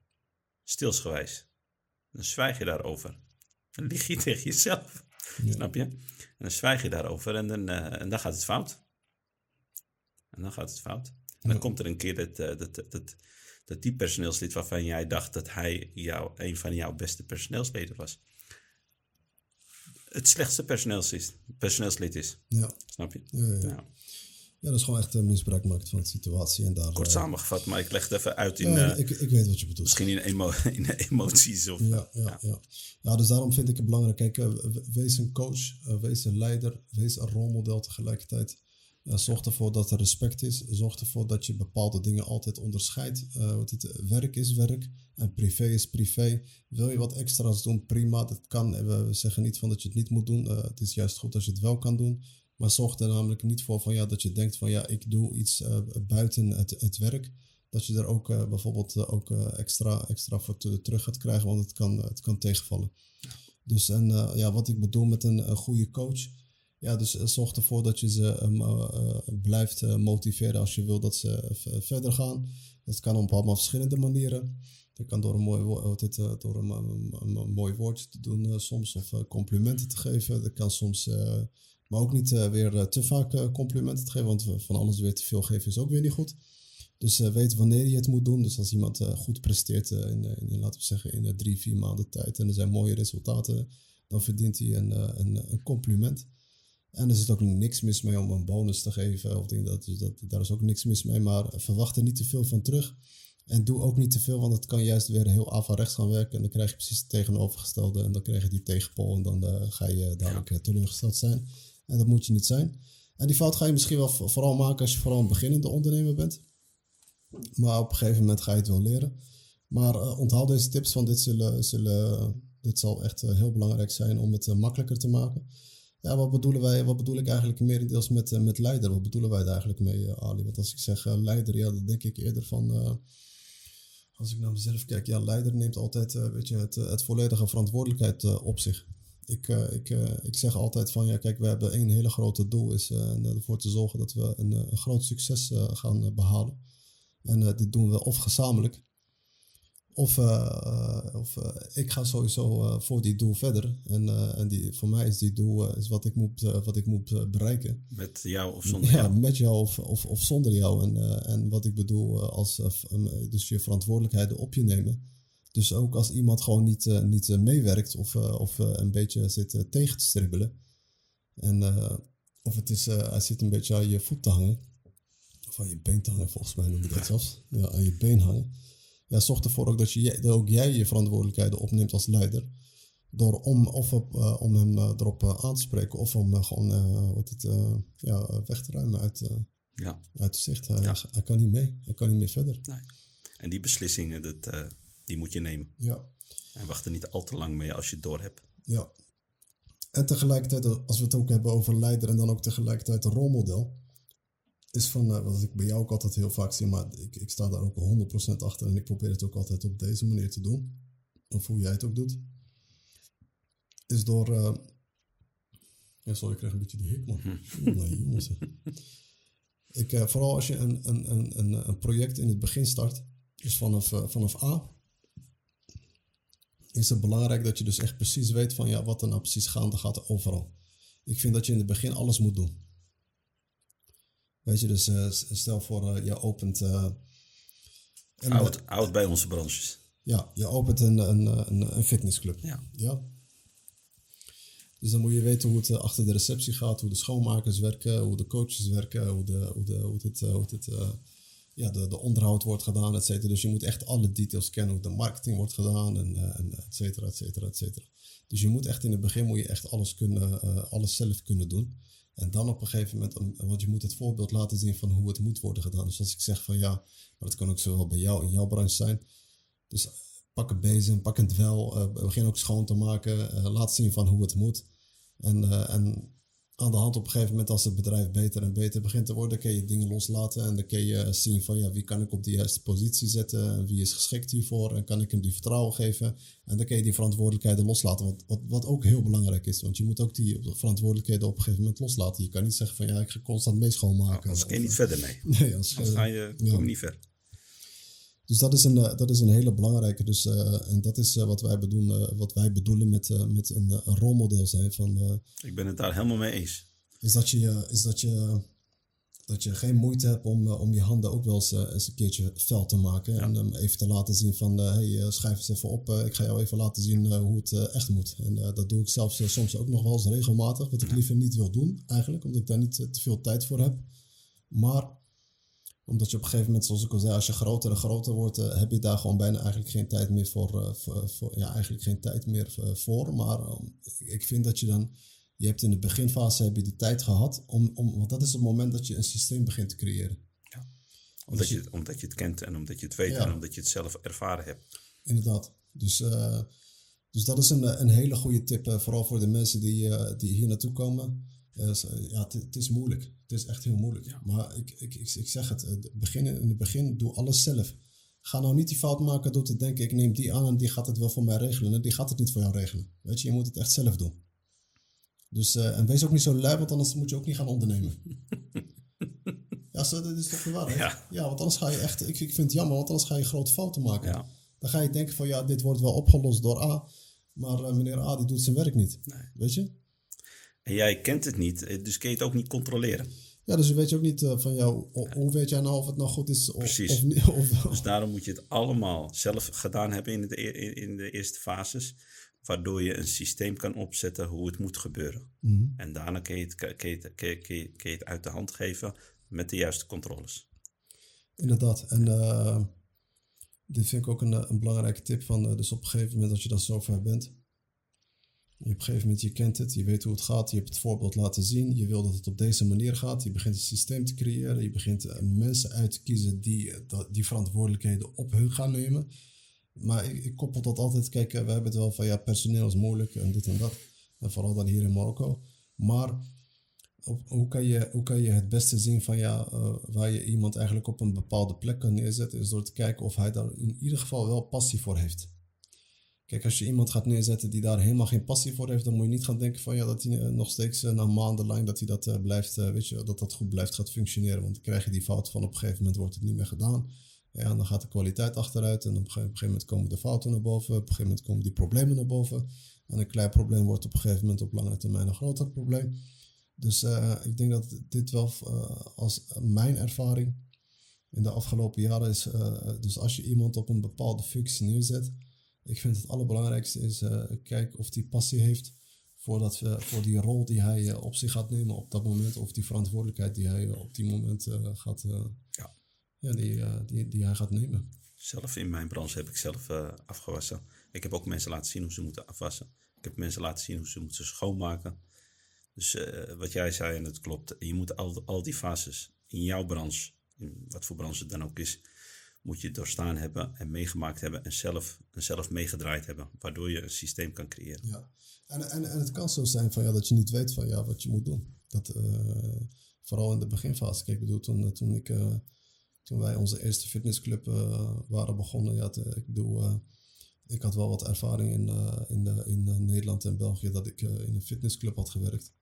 Stilsgewijs. Dan zwijg je daarover. Dan lieg je tegen jezelf. Ja. Snap je? En dan zwijg je daarover en dan, en dan gaat het fout. En dan gaat het fout. En dan komt er een keer dat, uh, dat, dat, dat die personeelslid waarvan jij dacht dat hij jou, een van jouw beste personeelsleden was, het slechtste personeelslid, personeelslid is. Ja. Snap je? Ja, ja. ja. ja dat is gewoon echt uh, misbruik maken van de situatie. En daar, Kort uh, samengevat, maar ik leg het even uit in... Ja, ik, ik weet wat je bedoelt. Misschien in, emo in emoties of... Ja, ja, ja. ja. dus daarom vind ik het belangrijk. Kijk, wees een coach, wees een leider, wees een rolmodel tegelijkertijd. Uh, zorg ervoor dat er respect is. Zorg ervoor dat je bepaalde dingen altijd onderscheidt. Uh, want het werk is werk en privé is privé. Wil je wat extra's doen, prima. Dat kan. We zeggen niet van dat je het niet moet doen. Uh, het is juist goed als je het wel kan doen. Maar zorg er namelijk niet voor van, ja, dat je denkt van ja, ik doe iets buiten het, het werk. Dat je er ook bijvoorbeeld ook extra, extra voor terug gaat krijgen, want het kan, het kan tegenvallen. Dus en ja, wat ik bedoel met een goede coach ja, dus uh, zorg ervoor dat je ze uh, blijft motiveren als je wil dat ze verder gaan. Dat kan op allemaal verschillende manieren. Dat kan door een mooi, woord, door een, mooi woordje te doen soms of complimenten te geven. Dat kan soms, maar ook niet weer te vaak complimenten te geven, want van alles weer te veel geven is ook weer niet goed. Dus weet wanneer je het moet doen. Dus als iemand goed presteert in, in, laten we zeggen, in drie, vier maanden tijd en er zijn mooie resultaten, dan verdient hij een, een, een compliment. En er zit ook niks mis mee om een bonus te geven. Of dingen, dat, dus dat, daar is ook niks mis mee. Maar verwacht er niet te veel van terug. En doe ook niet te veel, want het kan juist weer heel averechts gaan werken. En dan krijg je precies het tegenovergestelde. En dan krijg je die tegenpol. En dan uh, ga je dadelijk ja. teleurgesteld zijn. En dat moet je niet zijn. En die fout ga je misschien wel vooral maken als je vooral een beginnende ondernemer bent. Maar op een gegeven moment ga je het wel leren. Maar uh, onthoud deze tips, want dit, zullen, zullen, dit zal echt uh, heel belangrijk zijn om het makkelijker te maken. Ja, wat bedoelen wij, wat bedoel ik eigenlijk merendeels met, uh, met leider? Wat bedoelen wij daar eigenlijk mee, uh, Ali? Want als ik zeg uh, leider, ja, dan denk ik eerder van, als ik naar mezelf kijk, ja, leider neemt altijd, weet je, het, het volledige verantwoordelijkheid op zich. Ik, ik, ik zeg altijd van, ja, kijk, we hebben één hele grote doel, is ervoor te zorgen dat we een, een groot succes gaan behalen. En dit doen we of gezamenlijk, of, uh, of uh, ik ga sowieso uh, voor die doel verder. En, en die, voor mij is die doel is wat ik moet, wat ik moet bereiken. Met jou of zonder ja, jou? met jou of, of, of zonder jou. En, en wat ik bedoel, als, dus je verantwoordelijkheden op je nemen. Dus ook als iemand gewoon niet, niet meewerkt of, of een beetje zit tegen te stribbelen. En, of het is, hij zit een beetje aan je voet te hangen. Of aan je been te hangen, volgens mij noem ik dat zelfs. Ja, aan je been hangen ja, zorg ervoor ook dat, je, dat ook jij je verantwoordelijkheden opneemt als leider. Door om, of op, uh, om hem uh, erop uh, aan te spreken of om gewoon wat het, ja, weg te ruimen uit, Ja. uit zicht. Hij, hij kan niet mee. Hij kan niet meer verder. Nee. En die beslissingen, dat, eh, die moet je nemen. Ja. En wacht er niet al te lang mee als je het door hebt. Ja. En tegelijkertijd, als we het ook hebben over leider en dan ook tegelijkertijd een rolmodel, is van, eh, wat ik bij jou ook altijd heel vaak zie, maar ik, ik sta daar ook 100% achter en ik probeer het ook altijd op deze manier te doen, of hoe jij het ook doet, is door. eh, ja, sorry, ik krijg een beetje die hik, man. Nee, jongens. hè. Ik, eh, vooral als je een, een, een, een, project in het begin start, dus vanaf, vanaf A, is het belangrijk dat je dus echt precies weet van ja, wat er nou precies gaande gaat overal. Ik vind dat je in het begin alles moet doen. Weet je, dus eh, stel voor eh, je opent. eh, een, Oud, oud bij onze branches. ja, je opent een, een, een, een fitnessclub. Ja. Ja. Dus dan moet je weten hoe het achter de receptie gaat, hoe de schoonmakers werken, hoe de coaches werken, hoe, de, hoe, de, hoe dit, hoe dit, ja, de, de onderhoud wordt gedaan, et cetera. Dus je moet echt alle details kennen, hoe de marketing wordt gedaan, en, en et cetera, et cetera, et cetera. Dus je moet echt in het begin moet je echt alles, kunnen, alles zelf kunnen doen. En dan op een gegeven moment, om- want je moet het voorbeeld laten zien van hoe het moet worden gedaan. Dus als ik zeg van ja, maar dat kan ook zowel bij jou in jouw branche zijn. Dus pak een bezem, pak een dwel, eh, begin ook schoon te maken, eh, laat zien van hoe het moet. En, eh, en aan de hand op een gegeven moment als het bedrijf beter en beter begint te worden, kun je dingen loslaten en dan kun je zien van ja, wie kan ik op de juiste positie zetten en wie is geschikt hiervoor en kan ik hem die vertrouwen geven. En dan kun je die verantwoordelijkheden loslaten, wat, wat, wat ook heel belangrijk is, want je moet ook die verantwoordelijkheden op een gegeven moment loslaten. Je kan niet zeggen van ja, ik ga constant mee schoonmaken. Anders kun je niet verder mee. Nee, Anders ga je, kom je niet ver. Dus dat is een, eh, dat is een hele belangrijke. Dus, eh, en dat is eh, wat, wij bedoelen, wat wij bedoelen met, met een, een rolmodel zijn. Van, Ik ben het daar helemaal mee eens. is dat je, is dat je, dat je geen moeite hebt om, om je handen ook wel eens, eens een keertje fel te maken. En hem even te laten zien van, hey, schrijf eens even op. ik ga jou even laten zien hoe het echt moet. En dat doe ik zelfs soms ook nog wel eens regelmatig. Wat ik liever niet wil doen eigenlijk, omdat ik daar niet te veel tijd voor heb. Maar omdat je op een gegeven moment, zoals ik al zei, als je groter en groter wordt, eh, heb je daar gewoon bijna eigenlijk geen tijd meer voor. eh, voor, voor- ja, eigenlijk geen tijd meer eh, voor. Maar eh, ik vind dat je dan, je hebt in de beginfase heb je die tijd gehad, om, om, want dat is het moment dat je een systeem begint te creëren. Omdat je, omdat je het kent en omdat je het weet Ja. en omdat je het zelf ervaren hebt. Inderdaad. Dus, eh, dus dat is een, eh, een hele goede tip, eh, vooral voor de mensen die, eh, die hier naartoe komen. Eh, s- eh, ja, het, is moeilijk. Het is echt heel moeilijk. Maar ik, ik, ik, ik zeg het, eh, beginnen, in het begin doe alles zelf. Ga nou niet die fout maken door te denken, ik neem die aan en die gaat het wel voor mij regelen. En die gaat het niet voor jou regelen. Weet je, je moet het echt zelf doen. Dus, eh, en wees ook niet zo lui, want anders moet je ook niet gaan ondernemen. ja, zo, dat is toch de waarheid? Ja. ja, want anders ga je echt, ik, ik vind het jammer, want anders ga je grote fouten maken. Ja. Dan ga je denken van ja, dit wordt wel opgelost door A. Maar meneer A die doet zijn werk niet. Weet je? En jij kent het niet, eh, dus kun je het ook niet controleren. Ja, dus weet je ook niet eh, van jou, ho- hoe weet jij nou of het nou goed is of, Precies. of Dus daarom moet je het allemaal zelf gedaan hebben in de, in, de eerste fases. Waardoor je een systeem kan opzetten hoe het moet gebeuren. Mhm. En daarna kun je, het, kun, je het, kun, je, kun, je, kun je het uit de hand geven met de juiste controles. Inderdaad. En eh, dit vind ik ook een, een belangrijke tip van, dus op een gegeven moment als je dan zover bent. Op een gegeven moment, je kent het, je weet hoe het gaat, je hebt het voorbeeld laten zien, je wil dat het op deze manier gaat, je begint een systeem te creëren, je begint eh, mensen uit te kiezen die eh, die verantwoordelijkheden op hun gaan nemen. Maar ik, ik koppel dat altijd, kijk, eh, we hebben het wel van ja, personeel is moeilijk en dit en dat. En vooral dan hier in Marokko. Maar hoe, kan je, hoe kan je het beste zien van ja, waar je iemand eigenlijk op een bepaalde plek kan neerzetten, is door te kijken of hij daar in ieder geval wel passie voor heeft. Kijk, als je iemand gaat neerzetten die daar helemaal geen passie voor heeft, dan moet je niet gaan denken van ja, dat hij eh, nog steeds eh, na maanden lang dat hij dat eh, blijft, weet je, dat dat goed blijft gaat functioneren. Want dan krijg je die fout van op een gegeven moment wordt het niet meer gedaan. En dan gaat de kwaliteit achteruit en op een gegeven- moment komen de fouten naar boven, op een gegeven moment komen die problemen naar boven. En een klein probleem wordt op een gegeven moment op lange termijn een groter probleem. Dus ik denk dat dit wel als mijn ervaring in de afgelopen jaren is. dus als je iemand op een bepaalde functie neerzet, ik vind het allerbelangrijkste is uh, kijken of die passie heeft voor, dat, uh, voor die rol die hij uh, op zich gaat nemen op dat moment, of die verantwoordelijkheid die hij op die moment uh, gaat, ja. Ja, die, die, die hij gaat nemen. Zelf in mijn branche heb ik zelf uh, afgewassen. Ik heb ook mensen laten zien hoe ze moeten afwassen. Ik heb mensen laten zien hoe ze moeten schoonmaken. Dus uh, wat jij zei, en het klopt, je moet al, al die fases in jouw branche, in wat voor branche het dan ook is, moet je doorstaan hebben en meegemaakt hebben en zelf, en zelf meegedraaid hebben, waardoor je een systeem kan creëren. Ja, en, en, en het kan zo zijn van, ja, dat je niet weet van ja, wat je moet doen. Dat, uh, vooral in de beginfase. Kijk, ik bedoel, toen, toen, ik, uh, toen wij onze eerste fitnessclub waren begonnen, ja, ik bedoel, ik had wel wat ervaring in, in, in Nederland en België dat ik in een fitnessclub had gewerkt.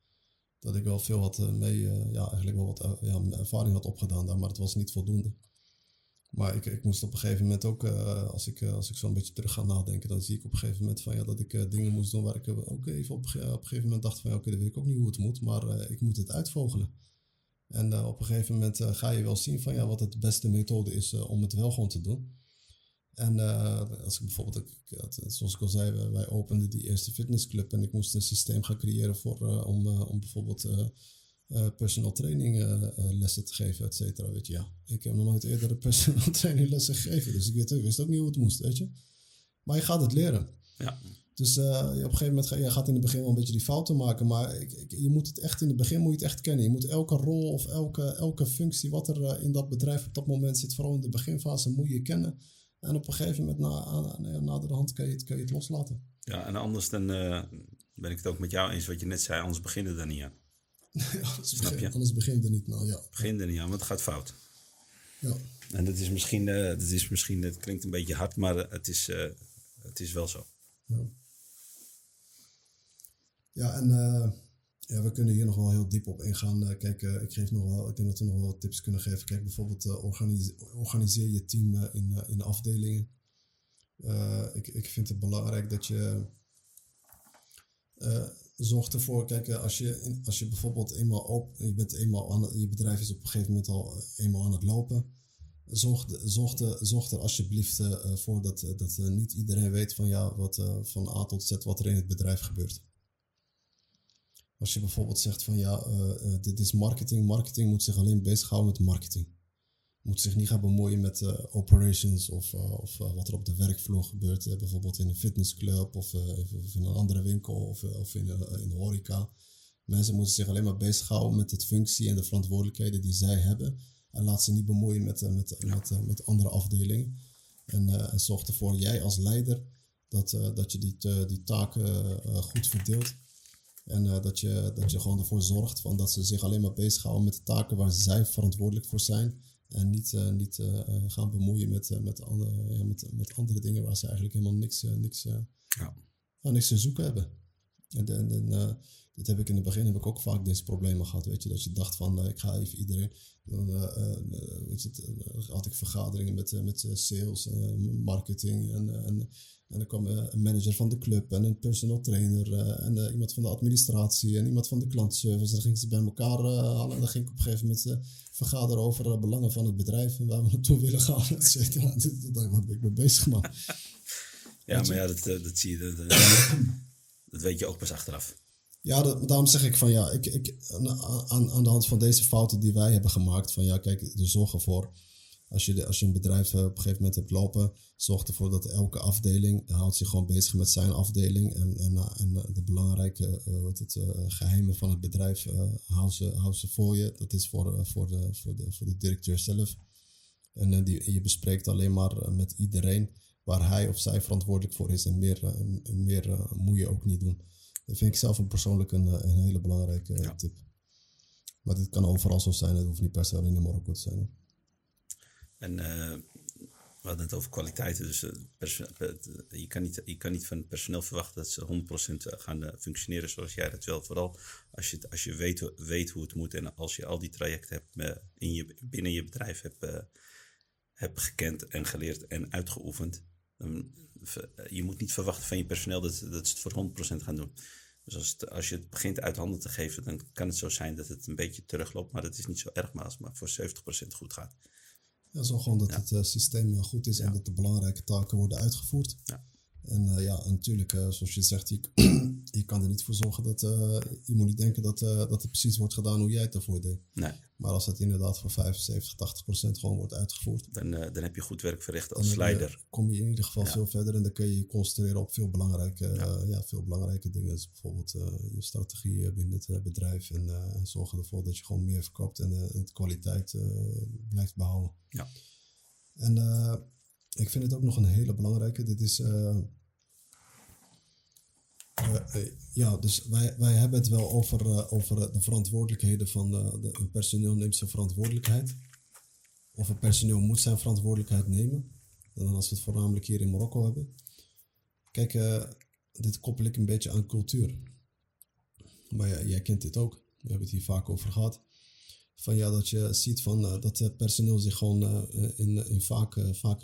Dat ik wel veel had mee, ja, eigenlijk wel wat ja, ervaring had opgedaan daar, maar het was niet voldoende. Maar ik, ik moest op een gegeven moment ook, uh, als ik, uh, als ik zo een beetje terug ga nadenken, dan zie ik op een gegeven moment van ja, dat ik uh, dingen moest doen waar ik ook even op, op een gegeven moment dacht van ja, oké, dan weet ik ook niet hoe het moet, maar ik moet het uitvogelen. En op een gegeven moment ga je wel zien van ja, wat het beste methode is om het wel gewoon te doen. En als ik bijvoorbeeld, zoals ik al zei, wij openden die eerste fitnessclub en ik moest een systeem gaan creëren voor, om, om bijvoorbeeld uh, personal training uh, lessen te geven, et cetera. Weet je, ja. Ik heb nog nooit eerder personal training lessen gegeven, dus ik, weet, ik wist ook niet hoe het moest, weet je. Maar je gaat het leren. Ja. Dus uh, op een gegeven moment ga je gaat in het begin wel een beetje die fouten maken, maar ik, ik, je moet het echt in het begin moet je het echt kennen. Je moet elke rol of elke, elke functie wat er in dat bedrijf op dat moment zit, vooral in de beginfase, moet je kennen. En op een gegeven moment na, na, na de hand kan je, het, kan je het loslaten. Ja, en anders dan ben ik het ook met jou eens wat je net zei, anders beginnen we er niet aan. Anders, Snap je? anders begint er niet nou, ja. Begin er niet aan, want het gaat fout. Ja. En dat is misschien, uh, dat is misschien, het klinkt een beetje hard, maar het is, uh, het is wel zo. Ja, ja en uh, ja, we kunnen hier nog wel heel diep op ingaan. kijk, ik geef nog wel, ik denk dat we nog wel tips kunnen geven. Kijk, bijvoorbeeld organiseer, organiseer je team in, in afdelingen. ik, ik vind het belangrijk dat je zorg ervoor, kijk, eh, als je, als je bijvoorbeeld eenmaal op, je bent eenmaal aan, je bedrijf is op een gegeven moment al eh, eenmaal aan het lopen. Zorg, zorg, zorg er alsjeblieft uh, voor dat, dat niet iedereen weet van, ja, wat, van A tot Z wat er in het bedrijf gebeurt. Als je bijvoorbeeld zegt van ja, dit is marketing. Marketing moet zich alleen bezighouden met marketing moet zich niet gaan bemoeien met uh, operations of, uh, of uh, wat er op de werkvloer gebeurt. bijvoorbeeld in een fitnessclub of, of, in een andere winkel of, of in, in de horeca. Mensen moeten zich alleen maar bezighouden met de functie en de verantwoordelijkheden die zij hebben. En laat ze niet bemoeien met, met, met, met andere afdelingen. En, en zorg ervoor, jij als leider, dat, dat je die, die taken goed verdeelt. En dat, je, dat je gewoon ervoor zorgt van dat ze zich alleen maar bezighouden met de taken waar zij verantwoordelijk voor zijn. En niet, uh, niet uh, gaan bemoeien met, uh, met, andere, ja, met, met andere dingen waar ze eigenlijk helemaal niks, niks, ja. niks te zoeken hebben. En, en, en dit heb ik in het begin heb ik ook vaak deze problemen gehad. Weet je, dat je dacht van ik ga even iedereen. Dan weet je, had ik vergaderingen met, met sales, marketing en, en en dan kwam een manager van de club en een personal trainer uh, en uh, iemand van de administratie en iemand van de klantservice. Dan gingen ze bij elkaar halen en dan ging ik op een gegeven moment vergaderen over belangen van het bedrijf en waar we naartoe willen gaan, et cetera. Daar ben ik mee bezig, man. ja, maar ja, dat, dat zie je, dat, dat weet je ook pas achteraf. Ja, dat, daarom zeg ik van ja, ik, ik, aan, aan de hand van deze fouten die wij hebben gemaakt, van ja, kijk, er zorgen voor als je, als je een bedrijf eh, op een gegeven moment hebt lopen, zorg ervoor dat elke afdeling houdt zich gewoon bezig met zijn afdeling. En, en, eh, en eh, de belangrijke uh, het, geheimen van het bedrijf hou, ze, hou ze voor je. Dat is voor, voor, de, voor, de, voor de directeur zelf. En die, je bespreekt alleen maar met iedereen waar hij of zij verantwoordelijk voor is. En meer, meer moet je ook niet doen. Dat vind ik zelf een persoonlijk een, een hele belangrijke tip. Maar dit kan overal zo zijn. Het hoeft niet per se alleen in Marokko te zijn. En uh, we hadden het over kwaliteiten. Dus uh, je, kan niet, je kan niet van het personeel verwachten dat ze 100% gaan functioneren zoals jij dat wil. Vooral als je, als je weet, weet hoe het moet en als je al die trajecten hebt in je, binnen je bedrijf hebt, hebt gekend en geleerd en uitgeoefend. Je moet niet verwachten van je personeel dat, dat ze het voor 100% gaan doen. Dus als, het, als je het begint uit handen te geven, dan kan het zo zijn dat het een beetje terugloopt. Maar dat is niet zo erg, maar als het maar voor 70% goed gaat. Ja, zo gewoon dat het uh, systeem goed is en dat de belangrijke taken worden uitgevoerd. Ja. En uh, ja, natuurlijk, uh, zoals je zegt, je, je kan er niet voor zorgen dat uh, je moet niet denken dat, dat het precies wordt gedaan hoe jij het ervoor deed. Nee. Maar als het inderdaad voor 75, 80 procent gewoon wordt uitgevoerd. Dan, dan heb je goed werk verricht als leider. kom je in ieder geval ja. veel verder en dan kun je je concentreren op veel belangrijke, ja. ja veel belangrijke dingen. Dus bijvoorbeeld je strategie binnen het bedrijf en zorgen ervoor dat je gewoon meer verkoopt en de kwaliteit blijft behouden. Ja. En ik vind het ook nog een hele belangrijke. Dit is uh, ja, dus wij, wij hebben het wel over, over de verantwoordelijkheden van de, een personeel neemt zijn verantwoordelijkheid. Of een personeel moet zijn verantwoordelijkheid nemen. En dan als we het voornamelijk hier in Marokko hebben. Kijk, dit koppel ik een beetje aan cultuur. Maar ja, jij kent dit ook. We hebben het hier vaak over gehad. Van ja, dat je ziet van, dat het personeel zich gewoon in, in vaak, vaak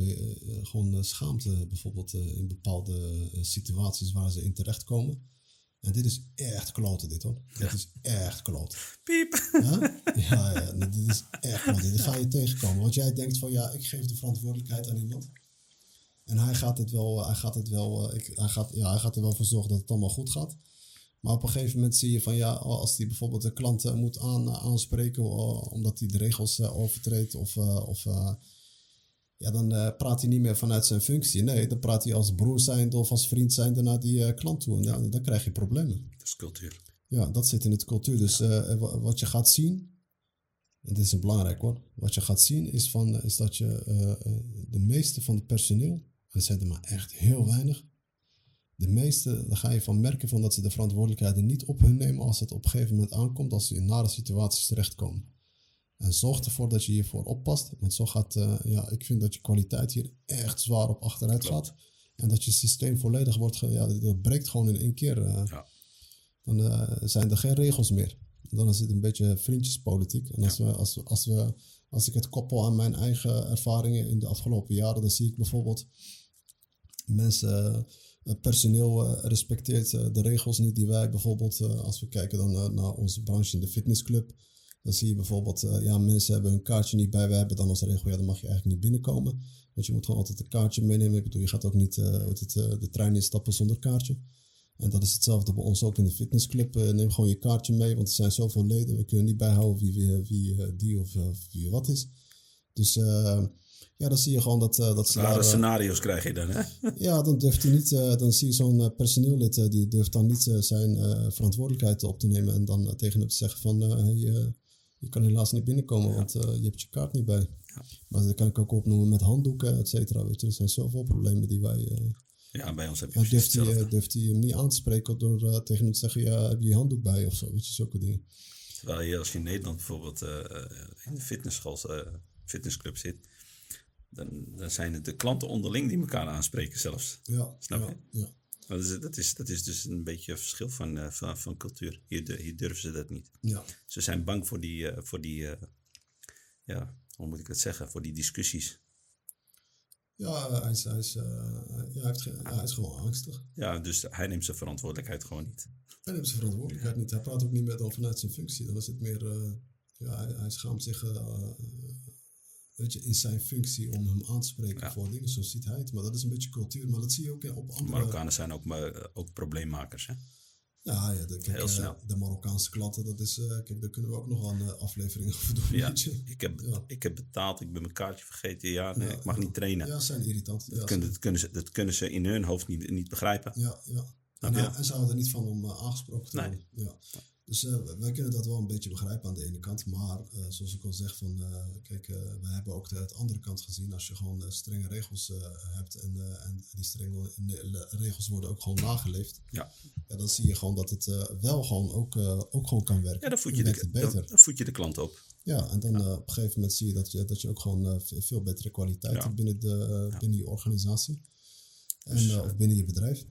gewoon schaamt. bijvoorbeeld in bepaalde situaties waar ze in terechtkomen. En dit is echt kloten, dit hoor. Ja. Dit is echt kloten. Piep. Ja, ja, ja dit is echt kloten. Dit ga je tegenkomen. Want jij denkt van ja, ik geef de verantwoordelijkheid aan iemand. En hij gaat het wel, hij gaat het wel, ik, hij, gaat, ja, hij gaat er wel voor zorgen dat het allemaal goed gaat. Maar op een gegeven moment zie je van ja, als hij bijvoorbeeld de klant moet aan, aanspreken omdat hij de regels overtreedt of, of ja, dan praat hij niet meer vanuit zijn functie. Nee, dan praat hij als broer zijnde of als vriend zijnde naar die klant toe. En dan, dan, krijg je problemen. Dat is cultuur. Ja, dat zit in het cultuur. Dus uh, wat je gaat zien, en dit is belangrijk hoor, wat je gaat zien is, van, is dat je de meeste van het personeel, en dat zijn er maar echt heel weinig, de meeste, daar ga je van merken van dat ze de verantwoordelijkheden niet op hun nemen als het op een gegeven moment aankomt, als ze in nare situaties terechtkomen. En zorg ervoor dat je hiervoor oppast. Want zo gaat, uh, ja, ik vind dat je kwaliteit hier echt zwaar op achteruit gaat. En dat je systeem volledig wordt, ja, dat breekt gewoon in één keer. Uh, ja. Dan uh, zijn er geen regels meer. Dan is het een beetje vriendjespolitiek. En als, ja. we, als, als, we, als ik het koppel aan mijn eigen ervaringen in de afgelopen jaren, dan zie ik bijvoorbeeld mensen, personeel respecteert de regels niet die wij bijvoorbeeld, als we kijken dan naar onze branche in de fitnessclub dan zie je bijvoorbeeld, ja, mensen hebben hun kaartje niet bij. We hebben dan als regel, ja, dan mag je eigenlijk niet binnenkomen. Want je moet gewoon altijd een kaartje meenemen. Ik bedoel, je gaat ook niet uh, het, de trein instappen zonder kaartje. En dat is hetzelfde bij ons ook in de fitnessclub. neem gewoon je kaartje mee, want er zijn zoveel leden. We kunnen niet bijhouden wie, wie, wie die of wie wat is. Dus ja, dan zie je gewoon dat, dat ze Rare scenario's krijg je dan, hè? ja, dan durft hij niet, dan zie je zo'n personeellid, die durft dan niet zijn verantwoordelijkheid op te nemen. En dan tegen hem te zeggen van, hey, je kan helaas niet binnenkomen, want uh, je hebt je kaart niet bij. Ja. Maar dat kan ik ook opnoemen met handdoeken, et cetera. Weet je, er zijn zoveel problemen die wij... Uh, ja, bij ons heb je durft hij, uh, durft hij hem niet aan te spreken door tegen hem te zeggen... Ja, heb je je handdoek bij of zo, weet je, zulke dingen. Terwijl je als je in Nederland bijvoorbeeld in de fitnessschool, fitnessclub zit... Dan, dan zijn het de klanten onderling die elkaar aanspreken zelfs. Ja, Snap ja, je? Ja. Dat, is, dat, is, dat is dus een beetje een verschil van, uh, van, van cultuur. Hier, hier durven ze dat niet. Ja. Ze zijn bang voor die, uh, voor die uh, ja, hoe moet ik dat zeggen, voor die discussies. Ja, hij is, hij is, ja, hij heeft geen, ja, hij is gewoon angstig. Ja, dus hij neemt zijn verantwoordelijkheid gewoon niet. Hij neemt zijn verantwoordelijkheid niet. Hij praat ook niet meer dan vanuit zijn functie. Dan is het meer, ja, hij, hij schaamt zich weet je, in zijn functie om hem aan te spreken voor dingen. Zo ziet hij het. Maar dat is een beetje cultuur. Maar dat zie je ook op andere... Marokkanen zijn ook, maar, ook probleemmakers, hè? Ja, ja de, kijk, Heel snel. de Marokkaanse klanten, dat is, uh, kijk, daar kunnen we ook nog aan uh, afleveringen over doen. Ja, ik heb, ja. ik heb betaald, ik ben mijn kaartje vergeten. Ja, nee, ja, ik mag niet trainen. Ja, zijn irritant. Dat, kunnen, dat, kunnen ze, dat kunnen ze in hun hoofd niet, niet begrijpen. Ja, ja. En, en ze houden er niet van om uh, aangesproken te worden. Nee. Ja. Dus uh, wij kunnen dat wel een beetje begrijpen aan de ene kant. Maar uh, zoals ik al zeg, van, uh, kijk, we hebben ook de, het andere kant gezien. Als je gewoon strenge regels hebt en, en die strenge regels worden ook gewoon nageleefd. Ja. ja dan zie je gewoon dat het wel gewoon ook, ook gewoon kan werken. Ja, dan voed je, de, dan, dan voed je de klant op. Ja, en dan ja. op een gegeven moment zie je dat je, dat je ook gewoon veel betere kwaliteit ja. hebt binnen, de, binnen je organisatie. En, dus, of binnen je bedrijf.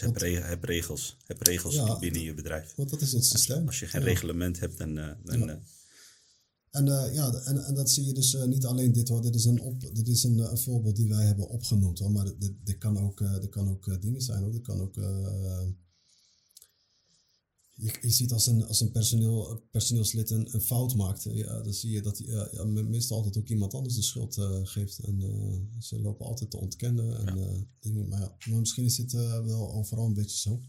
Dus heb, heb regels. Heb regels ja, binnen je bedrijf. Want dat is het systeem. Als je geen ja. reglement hebt, dan. Uh, dan ja. Uh, en, uh, ja, en, en dat zie je dus niet alleen dit hoor. Dit is een, op, dit is een, een voorbeeld die wij hebben opgenoemd hoor. Maar dit, dit kan ook, dit kan ook dingen zijn hoor. Dit kan ook je, je ziet als een, als een personeel, personeelslid een, een fout maakt, ja, dan zie je dat hij ja, meestal altijd ook iemand anders de schuld uh, geeft. En uh, ze lopen altijd te ontkennen. En, ja. dingen, maar, ja, maar misschien is dit wel overal een beetje zo.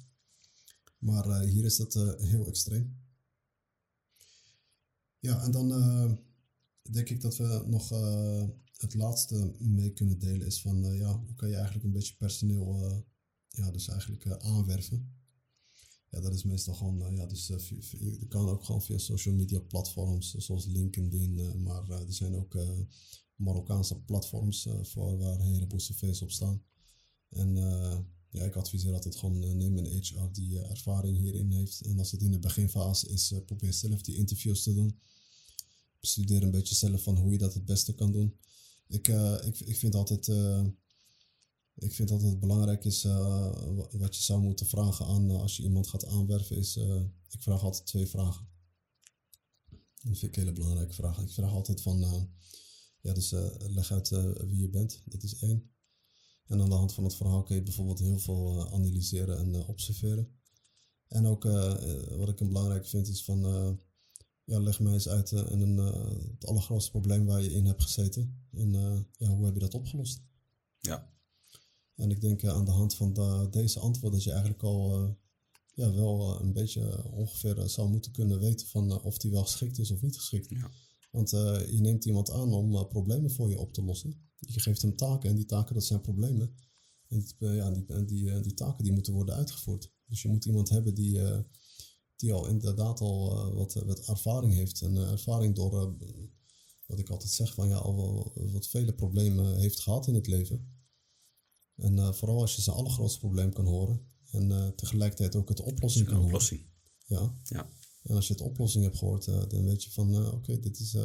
Maar eh, hier is dat eh, heel extreem. Ja, en dan eh, denk ik dat we nog eh, het laatste mee kunnen delen is van eh, ja, hoe kan je eigenlijk een beetje personeel eh, ja, dus eigenlijk eh, aanwerven. Ja, dat is meestal gewoon, eh, ja, dus eh, je kan ook gewoon via social media platforms eh, zoals LinkedIn, eh, maar eh, er zijn ook eh, Marokkaanse platforms eh, voor waar een heleboel cv's op staan. En eh, ja, ik adviseer altijd gewoon eh, neem een HR die eh, ervaring hierin heeft. En als het in de beginfase is, eh, probeer zelf die interviews te doen. Bestudeer een beetje zelf van hoe je dat het beste kan doen. Ik, eh, ik, ik vind altijd, eh, ik vind altijd het belangrijk is, eh, wa- wat je zou moeten vragen aan eh, als je iemand gaat aanwerven, is, eh, ik vraag altijd twee vragen. Dat vind ik een hele belangrijke vraag. Ik vraag altijd van, ja, dus leg uit wie je bent, dat is één. En aan de hand van het verhaal kun je bijvoorbeeld heel veel analyseren en observeren. En ook wat ik belangrijk vind is van, ja, leg mij eens uit in een, het allergrootste probleem waar je in hebt gezeten. En ja, hoe heb je dat opgelost? Ja, En ik denk eh, aan de hand van de- deze antwoord dat je eigenlijk al eh, ja, wel eh, een beetje ongeveer zou moeten kunnen weten van of die wel geschikt is of niet geschikt. Ja. Want je neemt iemand aan om problemen voor je op te lossen. Je geeft hem taken en die taken dat zijn problemen. En die, ja, die, die, die taken die moeten worden uitgevoerd. Dus je moet iemand hebben die, die al inderdaad al wat, wat ervaring heeft. En ervaring door, wat ik altijd zeg, van ja, al wel wat vele problemen heeft gehad in het leven. En eh, vooral als je zijn allergrootste probleem kan horen. En eh, tegelijkertijd ook het oplossing kan een horen. oplossing. Ja. Ja, En als je het oplossing hebt gehoord, eh, dan weet je van, oké, dit is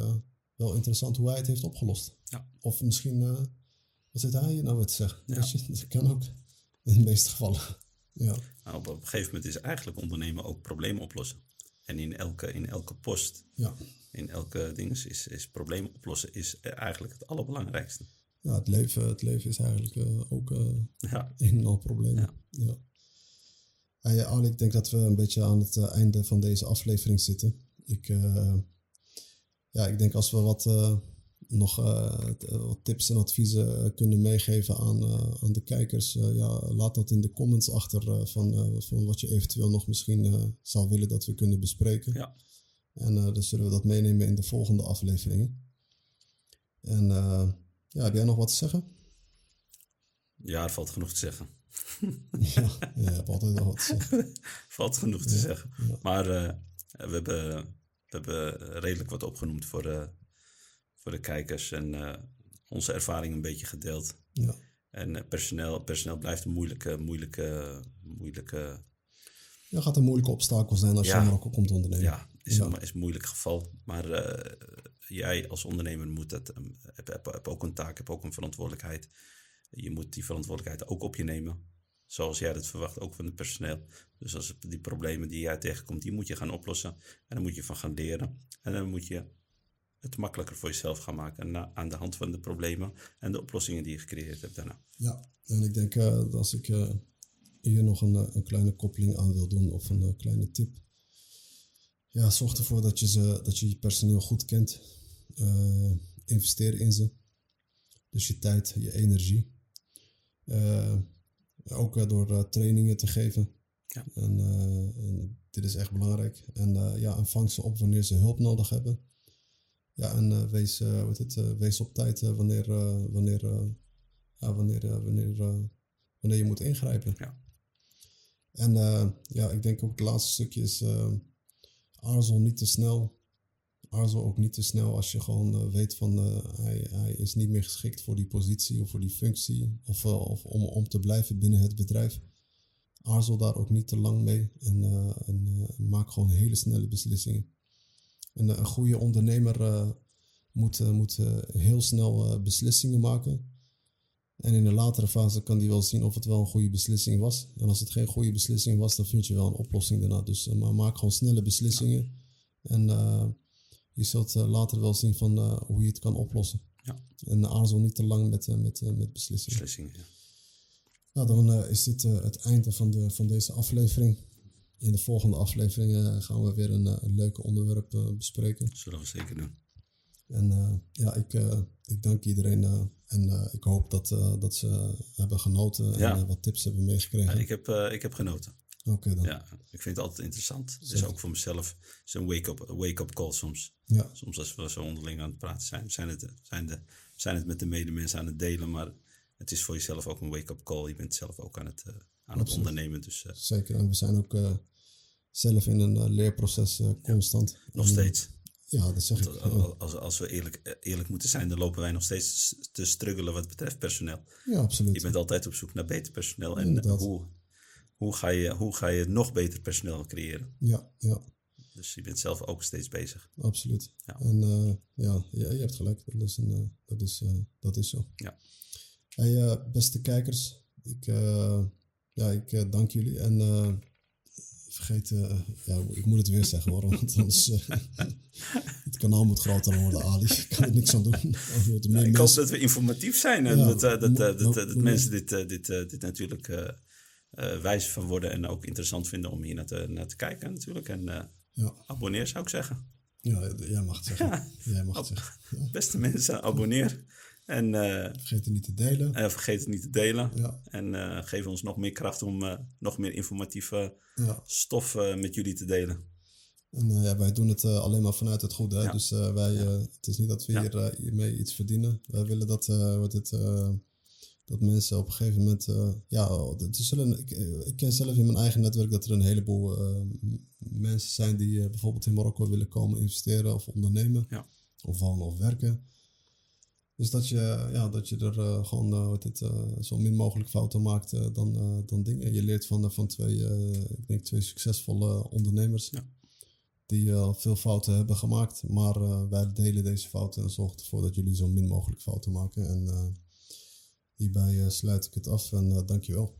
wel interessant hoe hij het heeft opgelost. Ja. Of misschien, wat zit hij hier nou weer te zeggen? Ja. Je, dat kan ook, in de meeste gevallen. ja. nou, op, een gegeven moment is eigenlijk ondernemen ook problemen oplossen. En in elke, in elke post, Ja. in elke ding is, is, problemen oplossen is eigenlijk het allerbelangrijkste. Ja, het leven, het leven is eigenlijk eh, ook eh, Ja, een en al problemen. Ja. Ja. Ja, Ali, ik denk dat we een beetje aan het eh, einde van deze aflevering zitten. Ik, ja, ik denk als we wat, nog wat tips en adviezen kunnen meegeven aan, aan de kijkers, ja, laat dat in de comments achter van, van wat je eventueel nog misschien zou willen dat we kunnen bespreken. ja. En dan zullen we dat meenemen in de volgende afleveringen. En ja, heb jij nog wat te zeggen? ja, er valt genoeg te zeggen. ja, hebt altijd wel wat te zeggen. valt genoeg te zeggen. ja. Maar eh, we, hebben, we hebben redelijk wat opgenoemd voor de, voor de kijkers en eh, onze ervaring een beetje gedeeld. Ja. En eh, personeel, personeel blijft een moeilijke, moeilijke, moeilijke Ja, gaat een moeilijke obstakel zijn als Ja. je Marokko komt ondernemen. ja, is, Ja. Een, is een moeilijk geval. Maar eh, jij als ondernemer moet dat, eh, heb, heb, ook een taak, heb ook een verantwoordelijkheid. Je moet die verantwoordelijkheid ook op je nemen. Zoals jij dat verwacht, ook van het personeel. Dus als die problemen die jij tegenkomt, die moet je gaan oplossen. En dan moet je van gaan leren. En dan moet je het makkelijker voor jezelf gaan maken. Aan de hand van de problemen en de oplossingen die je gecreëerd hebt daarna. Ja, en ik denk eh, dat als ik eh, hier nog een, eh, een kleine koppeling aan wil doen of een kleine tip. Ja, zorg ervoor dat je, ze, dat je je personeel goed kent. Eh, investeer in ze. Dus je tijd, je energie. Eh, ook door eh, trainingen te geven. Ja. En, en dit is echt belangrijk. En ja, en vang ze op wanneer ze hulp nodig hebben. Ja, en wees, wat het, wees op tijd wanneer, wanneer, ja, wanneer, wanneer, wanneer je moet ingrijpen. Ja. En ja, ik denk ook het laatste stukje is aarzel niet te snel. Aarzel ook niet te snel als je gewoon eh, weet van eh, hij, hij is niet meer geschikt voor die positie of voor die functie of, eh, of om, om te blijven binnen het bedrijf. Aarzel daar ook niet te lang mee en, maak gewoon hele snelle beslissingen. En een goede ondernemer moet, moet heel snel beslissingen maken. En in een latere fase kan die wel zien of het wel een goede beslissing was. En als het geen goede beslissing was, dan vind je wel een oplossing daarna. Dus maak gewoon snelle beslissingen. En je zult eh, later wel zien van eh, hoe je het kan oplossen. Ja. En aarzel niet te lang met, eh, met, met beslissingen. Beslissingen. ja. Nou, dan is dit het einde van, de, van deze aflevering. In de volgende aflevering eh, gaan we weer een, een leuke onderwerp bespreken. Zullen we zeker doen. En ja, ik, ik dank iedereen en ik hoop dat, dat ze hebben genoten Ja. en wat tips hebben Ja, meegekregen. ik, heb, ik heb genoten. Oké dan. Ja, ik vind het altijd interessant. Het is ook voor mezelf zo'n wake-up wake -up call soms. Ja. Soms als we zo onderling aan het praten zijn, zijn het, zijn, de, zijn het met de medemensen aan het delen, maar het is voor jezelf ook een wake-up call. Je bent zelf ook aan het, uh, aan het ondernemen. Dus, uh, Zeker, en we zijn ook uh, zelf in een leerproces constant. Nog en, steeds. Ja, dat zeg ik. Als, als we eerlijk, eerlijk moeten zijn, dan lopen wij nog steeds te struggelen wat betreft personeel. Ja, absoluut. Je bent altijd op zoek naar beter personeel. En hoe, hoe, ga je, hoe ga je nog beter personeel creëren? Ja, ja. Dus je bent zelf ook steeds bezig. Absoluut. Ja. En uh, ja, je, je, hebt gelijk. Dat is, een, uh, dat is, uh, dat is zo. Ja. Hey, beste kijkers, ik, ja, ik dank jullie. En vergeet, ja, ik moet het weer zeggen hoor, want anders het kanaal moet groter worden, Ali. Ik kan er niks aan doen. Ik hoop dat we informatief zijn en ja, dat, dat, dat, dat, mensen dit, dit, dit natuurlijk wijs van worden en ook interessant vinden om hier naar te, naar te kijken natuurlijk. En uh, ja. abonneer zou ik zeggen. Ja, jij mag het zeggen. Ja. Jij mag het zeggen. Ja. Beste mensen, abonneer. En, uh, vergeet het niet te delen. vergeet het niet te delen. Ja. En geef ons nog meer kracht om nog meer informatieve stof met jullie te delen. En ja, wij doen het alleen maar vanuit het goede. Dus wij, het is niet dat we hier hiermee iets verdienen. Wij willen dat wat het dat mensen op een gegeven moment, uh, ja, zullen, ik, eh, ik, ken zelf in mijn eigen netwerk dat er een heleboel uh, mensen zijn die uh, bijvoorbeeld in Marokko willen komen investeren of ondernemen. Ja. Of wonen of werken. Dus dat je, ja, dat je er gewoon het, zo min mogelijk fouten maakt dan, dan dingen. Je leert van, van twee, ik denk twee succesvolle ondernemers. Ja. Die al veel fouten hebben gemaakt. Maar wij delen deze fouten en zorgen ervoor dat jullie zo min mogelijk fouten maken. En Hierbij sluit ik het af en dankjewel.